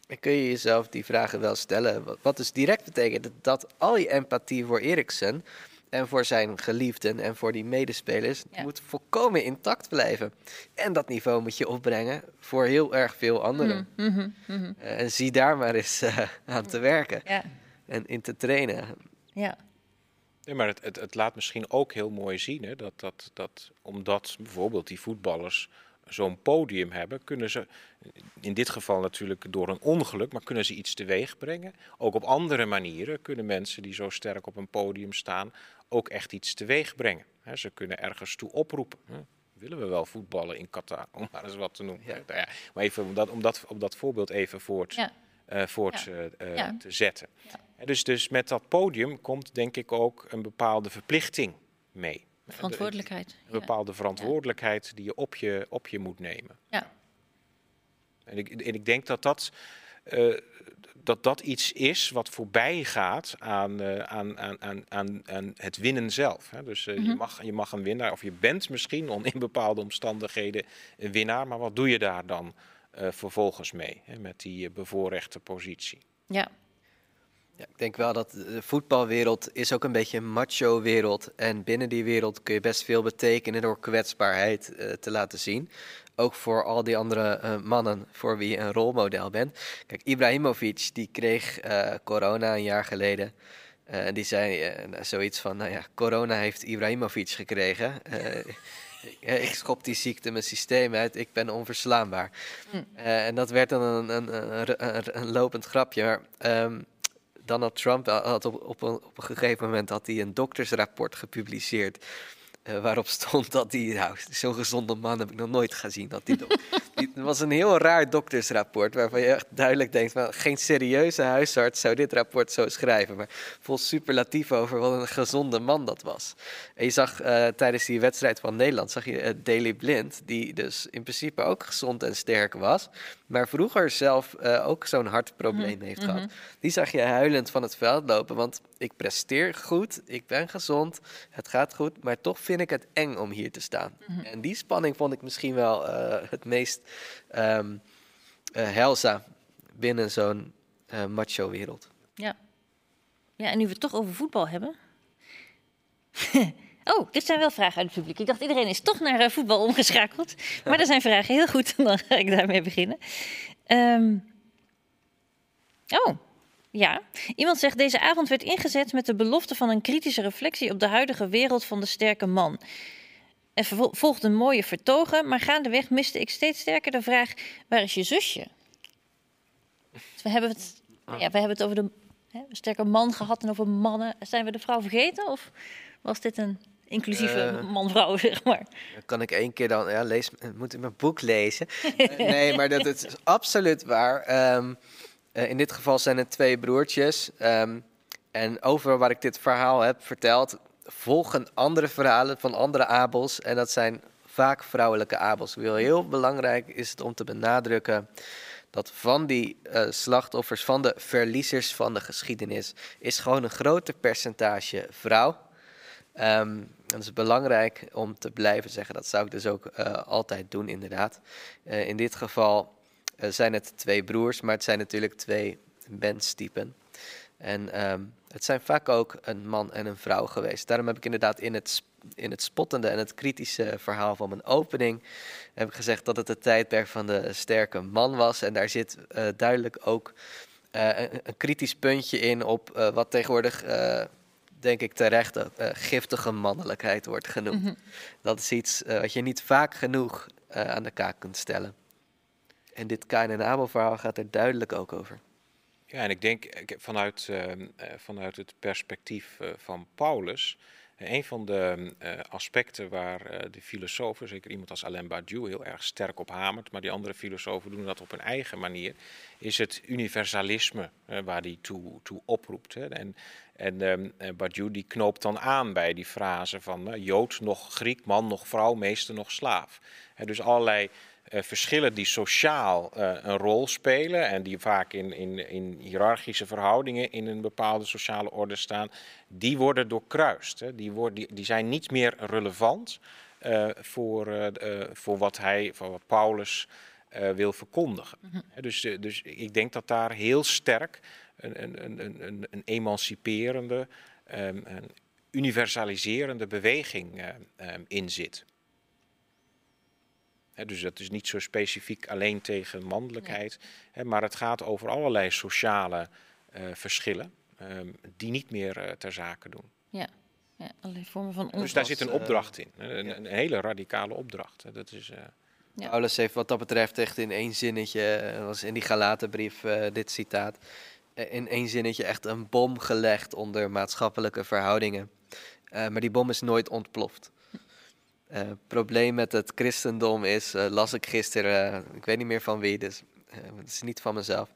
dan kun je jezelf die vragen wel stellen. Wat- Wat dus direct betekent dat al je empathie voor Eriksen en voor zijn geliefden en voor die medespelers Ja. moet volkomen intact blijven. En dat niveau moet je opbrengen voor heel erg veel anderen. Mhm, mhm. Eh, en zie daar maar eens eh, aan te werken Ja, en in te trainen. ja. Nee, maar het, het, het laat misschien ook heel mooi zien hè, dat, dat, dat omdat bijvoorbeeld die voetballers zo'n podium hebben, kunnen ze in dit geval natuurlijk door een ongeluk, maar kunnen ze iets teweeg brengen. Ook op andere manieren kunnen mensen die zo sterk op een podium staan ook echt iets teweeg brengen. Hè, ze kunnen ergens toe oproepen. Hè. Willen we wel voetballen in Qatar, om maar eens wat te noemen. Ja. Nou ja, maar even om dat, om, dat, om dat voorbeeld even voort, Ja. eh, voort Ja. eh, eh, Ja. te zetten. Dus, dus met dat podium komt denk ik ook een bepaalde verplichting mee. Verantwoordelijkheid. Een bepaalde verantwoordelijkheid die je op je, op je moet nemen. Ja. En ik, en ik denk dat dat, eh, dat dat iets is wat voorbij gaat aan, eh, aan, aan, aan, aan, aan het winnen zelf. Hè. Dus eh, je, mag, je mag een winnaar, of je bent misschien on- in bepaalde omstandigheden een winnaar, maar wat doe je daar dan eh, vervolgens mee, hè, met die eh, bevoorrechte positie? Ja. Ja, ik denk wel dat de voetbalwereld is ook een beetje een macho-wereld. En binnen die wereld kun je best veel betekenen door kwetsbaarheid eh, te laten zien. Ook voor al die andere eh, mannen voor wie je een rolmodel bent. Kijk, Ibrahimovic die kreeg eh, corona een jaar geleden. En die zei zoiets van, nou ja, corona heeft Ibrahimovic gekregen. <laughs> Ik- schop die ziekte mijn systeem uit, ik ben onverslaanbaar. Eh, en dat werd dan een, een, een, een, een lopend grapje. Maar, ehm, Donald Trump had op, op, een, op een gegeven moment had hij een doktersrapport gepubliceerd. eh, waarop stond dat hij, nou, zo'n gezonde man heb ik nog nooit gezien. Dat die, <laughs> die- het was een heel raar doktersrapport. Waarvan je echt duidelijk denkt: van, geen serieuze huisarts zou dit rapport zo schrijven. Maar vol superlatief over wat een gezonde man dat was. En je zag eh, tijdens die wedstrijd van Nederland, zag je eh, Daley Blind, die dus in principe ook gezond en sterk was. Maar vroeger zelf eh, ook zo'n hartprobleem heeft gehad. Die zag je huilend van het veld lopen. Want ik presteer goed, ik ben gezond, het gaat goed. Maar toch vind ik het eng om hier te staan. En die spanning vond ik misschien wel eh, het meest ehm eh, heilzaam binnen zo'n eh, macho-wereld. Ja. Ja, en nu we het toch over voetbal hebben. <laughs> oh, dit zijn wel vragen uit het publiek. Ik dacht iedereen is toch naar eh, voetbal omgeschakeld. Maar er zijn vragen, heel goed. <laughs> Dan ga ik daarmee beginnen. Ehm, oh, Ja, iemand zegt deze avond werd ingezet met de belofte van een kritische reflectie op de huidige wereld van de sterke man. Er volgde een mooie vertogen, maar gaandeweg miste ik steeds sterker de vraag: waar is je zusje? We hebben het, ja, we hebben het over de hè, sterke man gehad en over mannen. Zijn we de vrouw vergeten of was dit een inclusieve Eh. man-vrouw, <laughs> zeg maar? Kan ik één keer dan, ja, lees, moet ik mijn boek lezen. <laughs> Nee, maar dat is absoluut waar. Ehm, eh, in dit geval zijn het twee broertjes. Ehm, en overal waar ik dit verhaal heb verteld, volgen andere verhalen van andere Abels. En dat zijn vaak vrouwelijke Abels. Heel, heel belangrijk is het om te benadrukken dat van die eh, slachtoffers, van de verliezers van de geschiedenis, is gewoon een groter percentage vrouw. Ehm, dat is belangrijk om te blijven zeggen. Dat zou ik dus ook eh, altijd doen, inderdaad. Eh, in dit geval eh, zijn het twee broers, maar het zijn natuurlijk twee menstypen. En ehm, het zijn vaak ook een man en een vrouw geweest. Daarom heb ik inderdaad in het, in het spottende en het kritische verhaal van mijn opening... heb ik gezegd dat het het tijdperk van de sterke man was. En daar zit duidelijk ook een, kritisch puntje in op wat tegenwoordig... denk ik terecht, eh, giftige mannelijkheid wordt genoemd. Dat is iets eh, wat je niet vaak genoeg eh, aan de kaak kunt stellen. En dit Kain en Abel verhaal gaat er duidelijk ook over. Ja, en ik denk ik- vanuit, ehm, eh, vanuit het perspectief eh, van Paulus, een van de eh, aspecten waar eh, de filosofen, zeker iemand als Alain Badiou, heel erg sterk op hamert, maar die andere filosofen doen dat op hun eigen manier, is het universalisme eh, waar die toe, toe oproept. Hè. En, en ehm, eh, Badiou die knoopt dan aan bij die frase van Jood nog Griek, man nog vrouw, meester nog slaaf. Hè, dus allerlei verschillen die sociaal eh, een rol spelen en die vaak in, in, in hiërarchische verhoudingen in een bepaalde sociale orde staan, die worden doorkruist. Hè. Die, worden, die, die zijn niet meer relevant eh, voor, eh, eh, voor, wat hij, voor wat Paulus eh, wil verkondigen. Hè, Dus, eh, dus ik denk dat daar heel sterk een, een, een, een- emanciperende, ehm, een universaliserende beweging eh, ehm, in zit. Dus dat is niet zo specifiek alleen tegen mannelijkheid, hè, maar het gaat over allerlei sociale eh, verschillen ehm, die niet meer eh, ter zake doen. Ja, ja allerlei vormen van Dus onrust. daar zit een eh, opdracht in, een, een hele radicale opdracht. Dat is, eh, Ja. Paulus heeft wat dat betreft echt in één zinnetje, was in die Galatenbrief eh, dit citaat, in één zinnetje echt een bom gelegd onder maatschappelijke verhoudingen. Eh, maar die bom is nooit ontploft. Het probleem met het christendom is, eh, las ik gisteren, eh, ik weet niet meer van wie, dus het is niet van mezelf.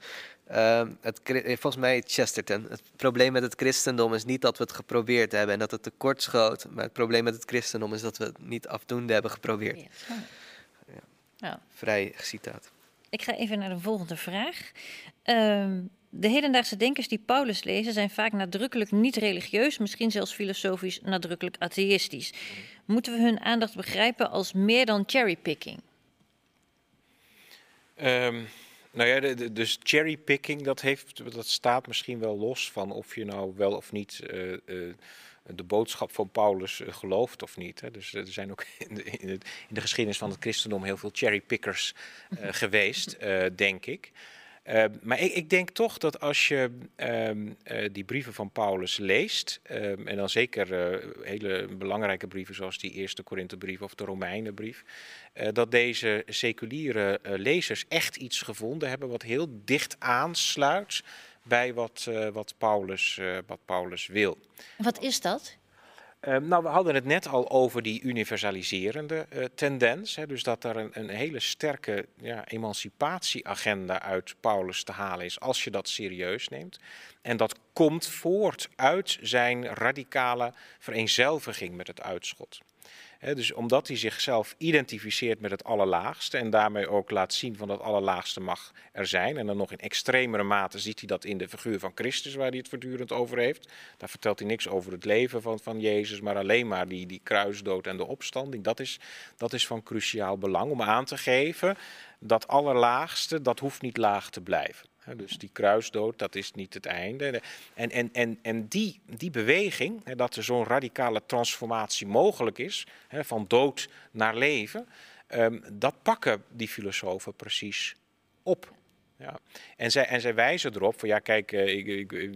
Ehm, het, volgens mij Chesterton. Het probleem met het christendom is niet dat we het geprobeerd hebben en dat het tekort schoot. Maar het probleem met het christendom is dat we het niet afdoende hebben geprobeerd. Ja. Nou, Vrij citaat. ik ga even naar de volgende vraag. Ehm, de hedendaagse denkers die Paulus lezen zijn vaak nadrukkelijk niet religieus, misschien zelfs filosofisch nadrukkelijk atheïstisch. Moeten we hun aandacht begrijpen als meer dan cherrypicking? Ehm, nou ja, dus cherrypicking, dat, dat staat misschien wel los van of je nou wel of niet eh, eh, de boodschap van Paulus eh, gelooft of niet. Hè. Dus er zijn ook <laughs> in de, in, de geschiedenis van het christendom heel veel cherrypickers eh, geweest, denk ik. Eh, maar ik, ik denk toch dat als je ehm, eh, die brieven van Paulus leest, ehm, en dan zeker eh, hele belangrijke brieven zoals die eerste Korinthebrief of de Romeinenbrief, eh, dat deze seculiere lezers echt iets gevonden hebben wat heel dicht aansluit bij wat, wat, Paulus, wat Paulus wil. Wat is dat? Eh, nou, we hadden het net al over die universaliserende eh, tendens. Hè, dus dat er een, een hele sterke ja, emancipatieagenda uit Paulus te halen is, als je dat serieus neemt. En dat komt voort uit zijn radicale vereenzelviging met het uitschot. Dus omdat hij zichzelf identificeert met het allerlaagste en daarmee ook laat zien van dat allerlaagste mag er zijn. En dan nog in extremere mate ziet hij dat in de figuur van Christus, waar hij het voortdurend over heeft. Daar vertelt hij niks over het leven van, van Jezus, maar alleen maar die, die kruisdood en de opstanding. Dat is, dat is van cruciaal belang om aan te geven dat allerlaagste, dat hoeft niet laag te blijven. Dus die kruisdood, dat is niet het einde. En, en, en, en die, die beweging, dat er zo'n radicale transformatie mogelijk is, van dood naar leven, ehm, dat pakken die filosofen precies op. Ja. En, zij, en zij wijzen erop van ja, kijk, eh, ik, ik,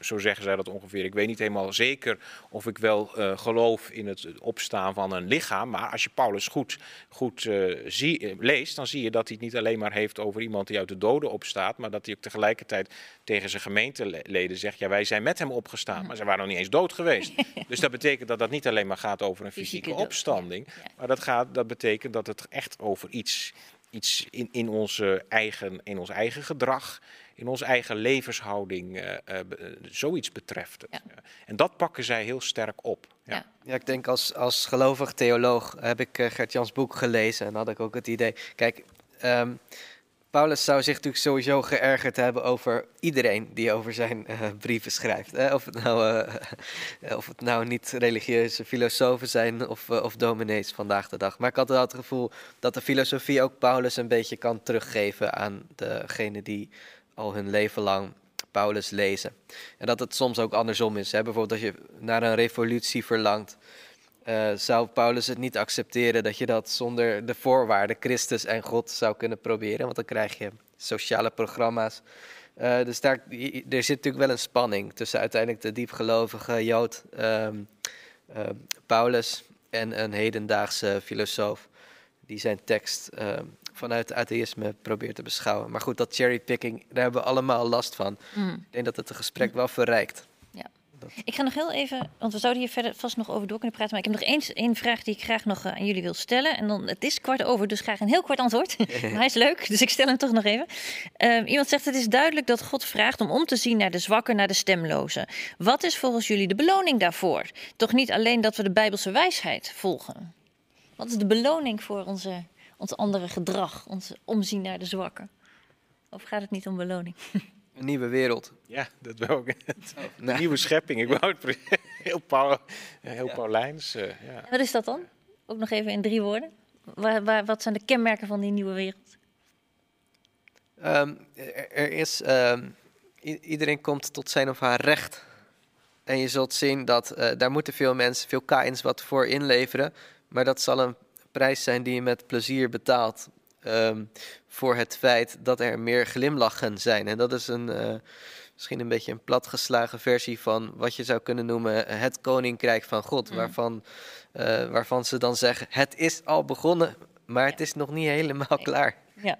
zo zeggen zij dat ongeveer. Ik weet niet helemaal zeker of ik wel uh, geloof in het opstaan van een lichaam. Maar als je Paulus goed, goed uh, zie, leest, dan zie je dat hij het niet alleen maar heeft over iemand die uit de doden opstaat. Maar dat hij ook tegelijkertijd tegen zijn gemeenteleden zegt: ja, wij zijn met hem opgestaan. Maar ze waren nog niet eens dood geweest. <laughs> dus dat betekent dat dat niet alleen maar gaat over een fysieke, opstanding. Maar dat, gaat, dat betekent dat het echt over iets iets in, in, onze eigen, in ons eigen gedrag, in onze eigen levenshouding, uh, uh, zoiets betreft. Ja. En dat pakken zij heel sterk op. Ja, ja ik denk als, als gelovig theoloog heb ik Gert-Jans boek gelezen en had ik ook het idee, kijk, um, Paulus zou zich natuurlijk sowieso geërgerd hebben over iedereen die over zijn uh, brieven schrijft. Of, het nou, uh, <laughs> of het nou niet religieuze filosofen zijn of, of dominees vandaag de dag. Maar ik had wel het gevoel dat de filosofie ook Paulus een beetje kan teruggeven aan degene die al hun leven lang Paulus lezen. En dat het soms ook andersom is. Hè? Bijvoorbeeld als je naar een revolutie verlangt uh, zou Paulus het niet accepteren dat je dat zonder de voorwaarden Christus en God zou kunnen proberen, want dan krijg je sociale programma's. Uh, dus daar er zit natuurlijk wel een spanning tussen uiteindelijk de diepgelovige Jood um, uh, Paulus en een hedendaagse filosoof die zijn tekst uh, vanuit atheïsme probeert te beschouwen. Maar goed, dat cherrypicking, daar hebben we allemaal last van. Mm. Ik denk dat het het gesprek wel verrijkt. Ik ga nog heel even, want we zouden hier verder vast nog over door kunnen praten. Maar ik heb nog eens één vraag die ik graag nog eh, aan jullie wil stellen. En dan, het is kwart over, dus graag een heel kort antwoord. <laughs> <laughs> maar hij is leuk, dus ik stel hem toch nog even. Uh, iemand zegt, het is duidelijk dat God vraagt om om te zien naar de zwakken, naar de stemlozen. Wat is volgens jullie de beloning daarvoor? Toch niet alleen dat we de Bijbelse wijsheid volgen. Wat is de beloning voor onze, ons andere gedrag, ons omzien naar de zwakken? Of gaat het niet om beloning? <laughs> Een nieuwe wereld. Ja, dat wil ik. <laughs> Een nieuwe schepping. Ik wou het <laughs> heel, Paul, heel ja. Paulijns. Uh, ja. Wat is dat dan? Ook nog even in drie woorden. Waar, waar, wat zijn de kenmerken van die nieuwe wereld? Um, er, is, um, iedereen komt tot zijn of haar recht. En je zult zien dat uh, daar moeten veel mensen, veel kains wat voor inleveren. Maar dat zal een prijs zijn die je met plezier betaalt. Um, voor het feit dat er meer glimlachen zijn. En dat is een, uh, misschien een beetje een platgeslagen versie van wat je zou kunnen noemen het koninkrijk van God. Mm. Waarvan, uh, waarvan ze dan zeggen: Het is al begonnen, maar ja. het is nog niet helemaal nee. klaar. Ja.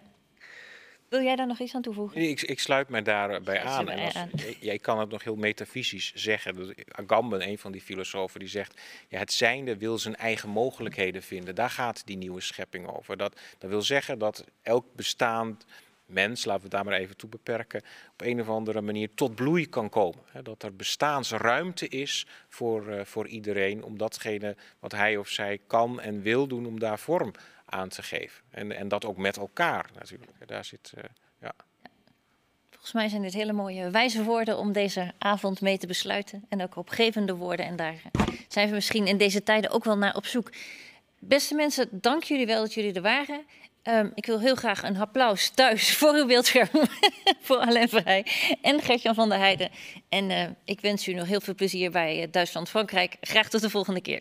Wil jij daar nog iets aan toevoegen? Ik, ik sluit mij daarbij aan. En als, aan. <laughs> Jij kan het nog heel metafysisch zeggen. Agamben, een van die filosofen, die zegt... Ja, het zijnde wil zijn eigen mogelijkheden vinden. Daar gaat die nieuwe schepping over. Dat, dat wil zeggen dat elk bestaand mens, laten we het daar maar even toe beperken... op een of andere manier tot bloei kan komen. Dat er bestaansruimte is voor, uh, voor iedereen... om datgene wat hij of zij kan en wil doen, om daar vorm aan te geven. En, en dat ook met elkaar natuurlijk. Daar zit, uh, ja. Volgens mij zijn dit hele mooie wijze woorden om deze avond mee te besluiten. En ook opgevende woorden. En daar zijn we misschien in deze tijden ook wel naar op zoek. Beste mensen, dank jullie wel dat jullie er waren. Um, ik wil heel graag een applaus thuis voor uw beeldscherm. <laughs> voor Alain Vrij en Gertjan van der Heijden. En uh, ik wens u nog heel veel plezier bij uh, Duitsland-Frankrijk. Graag tot de volgende keer.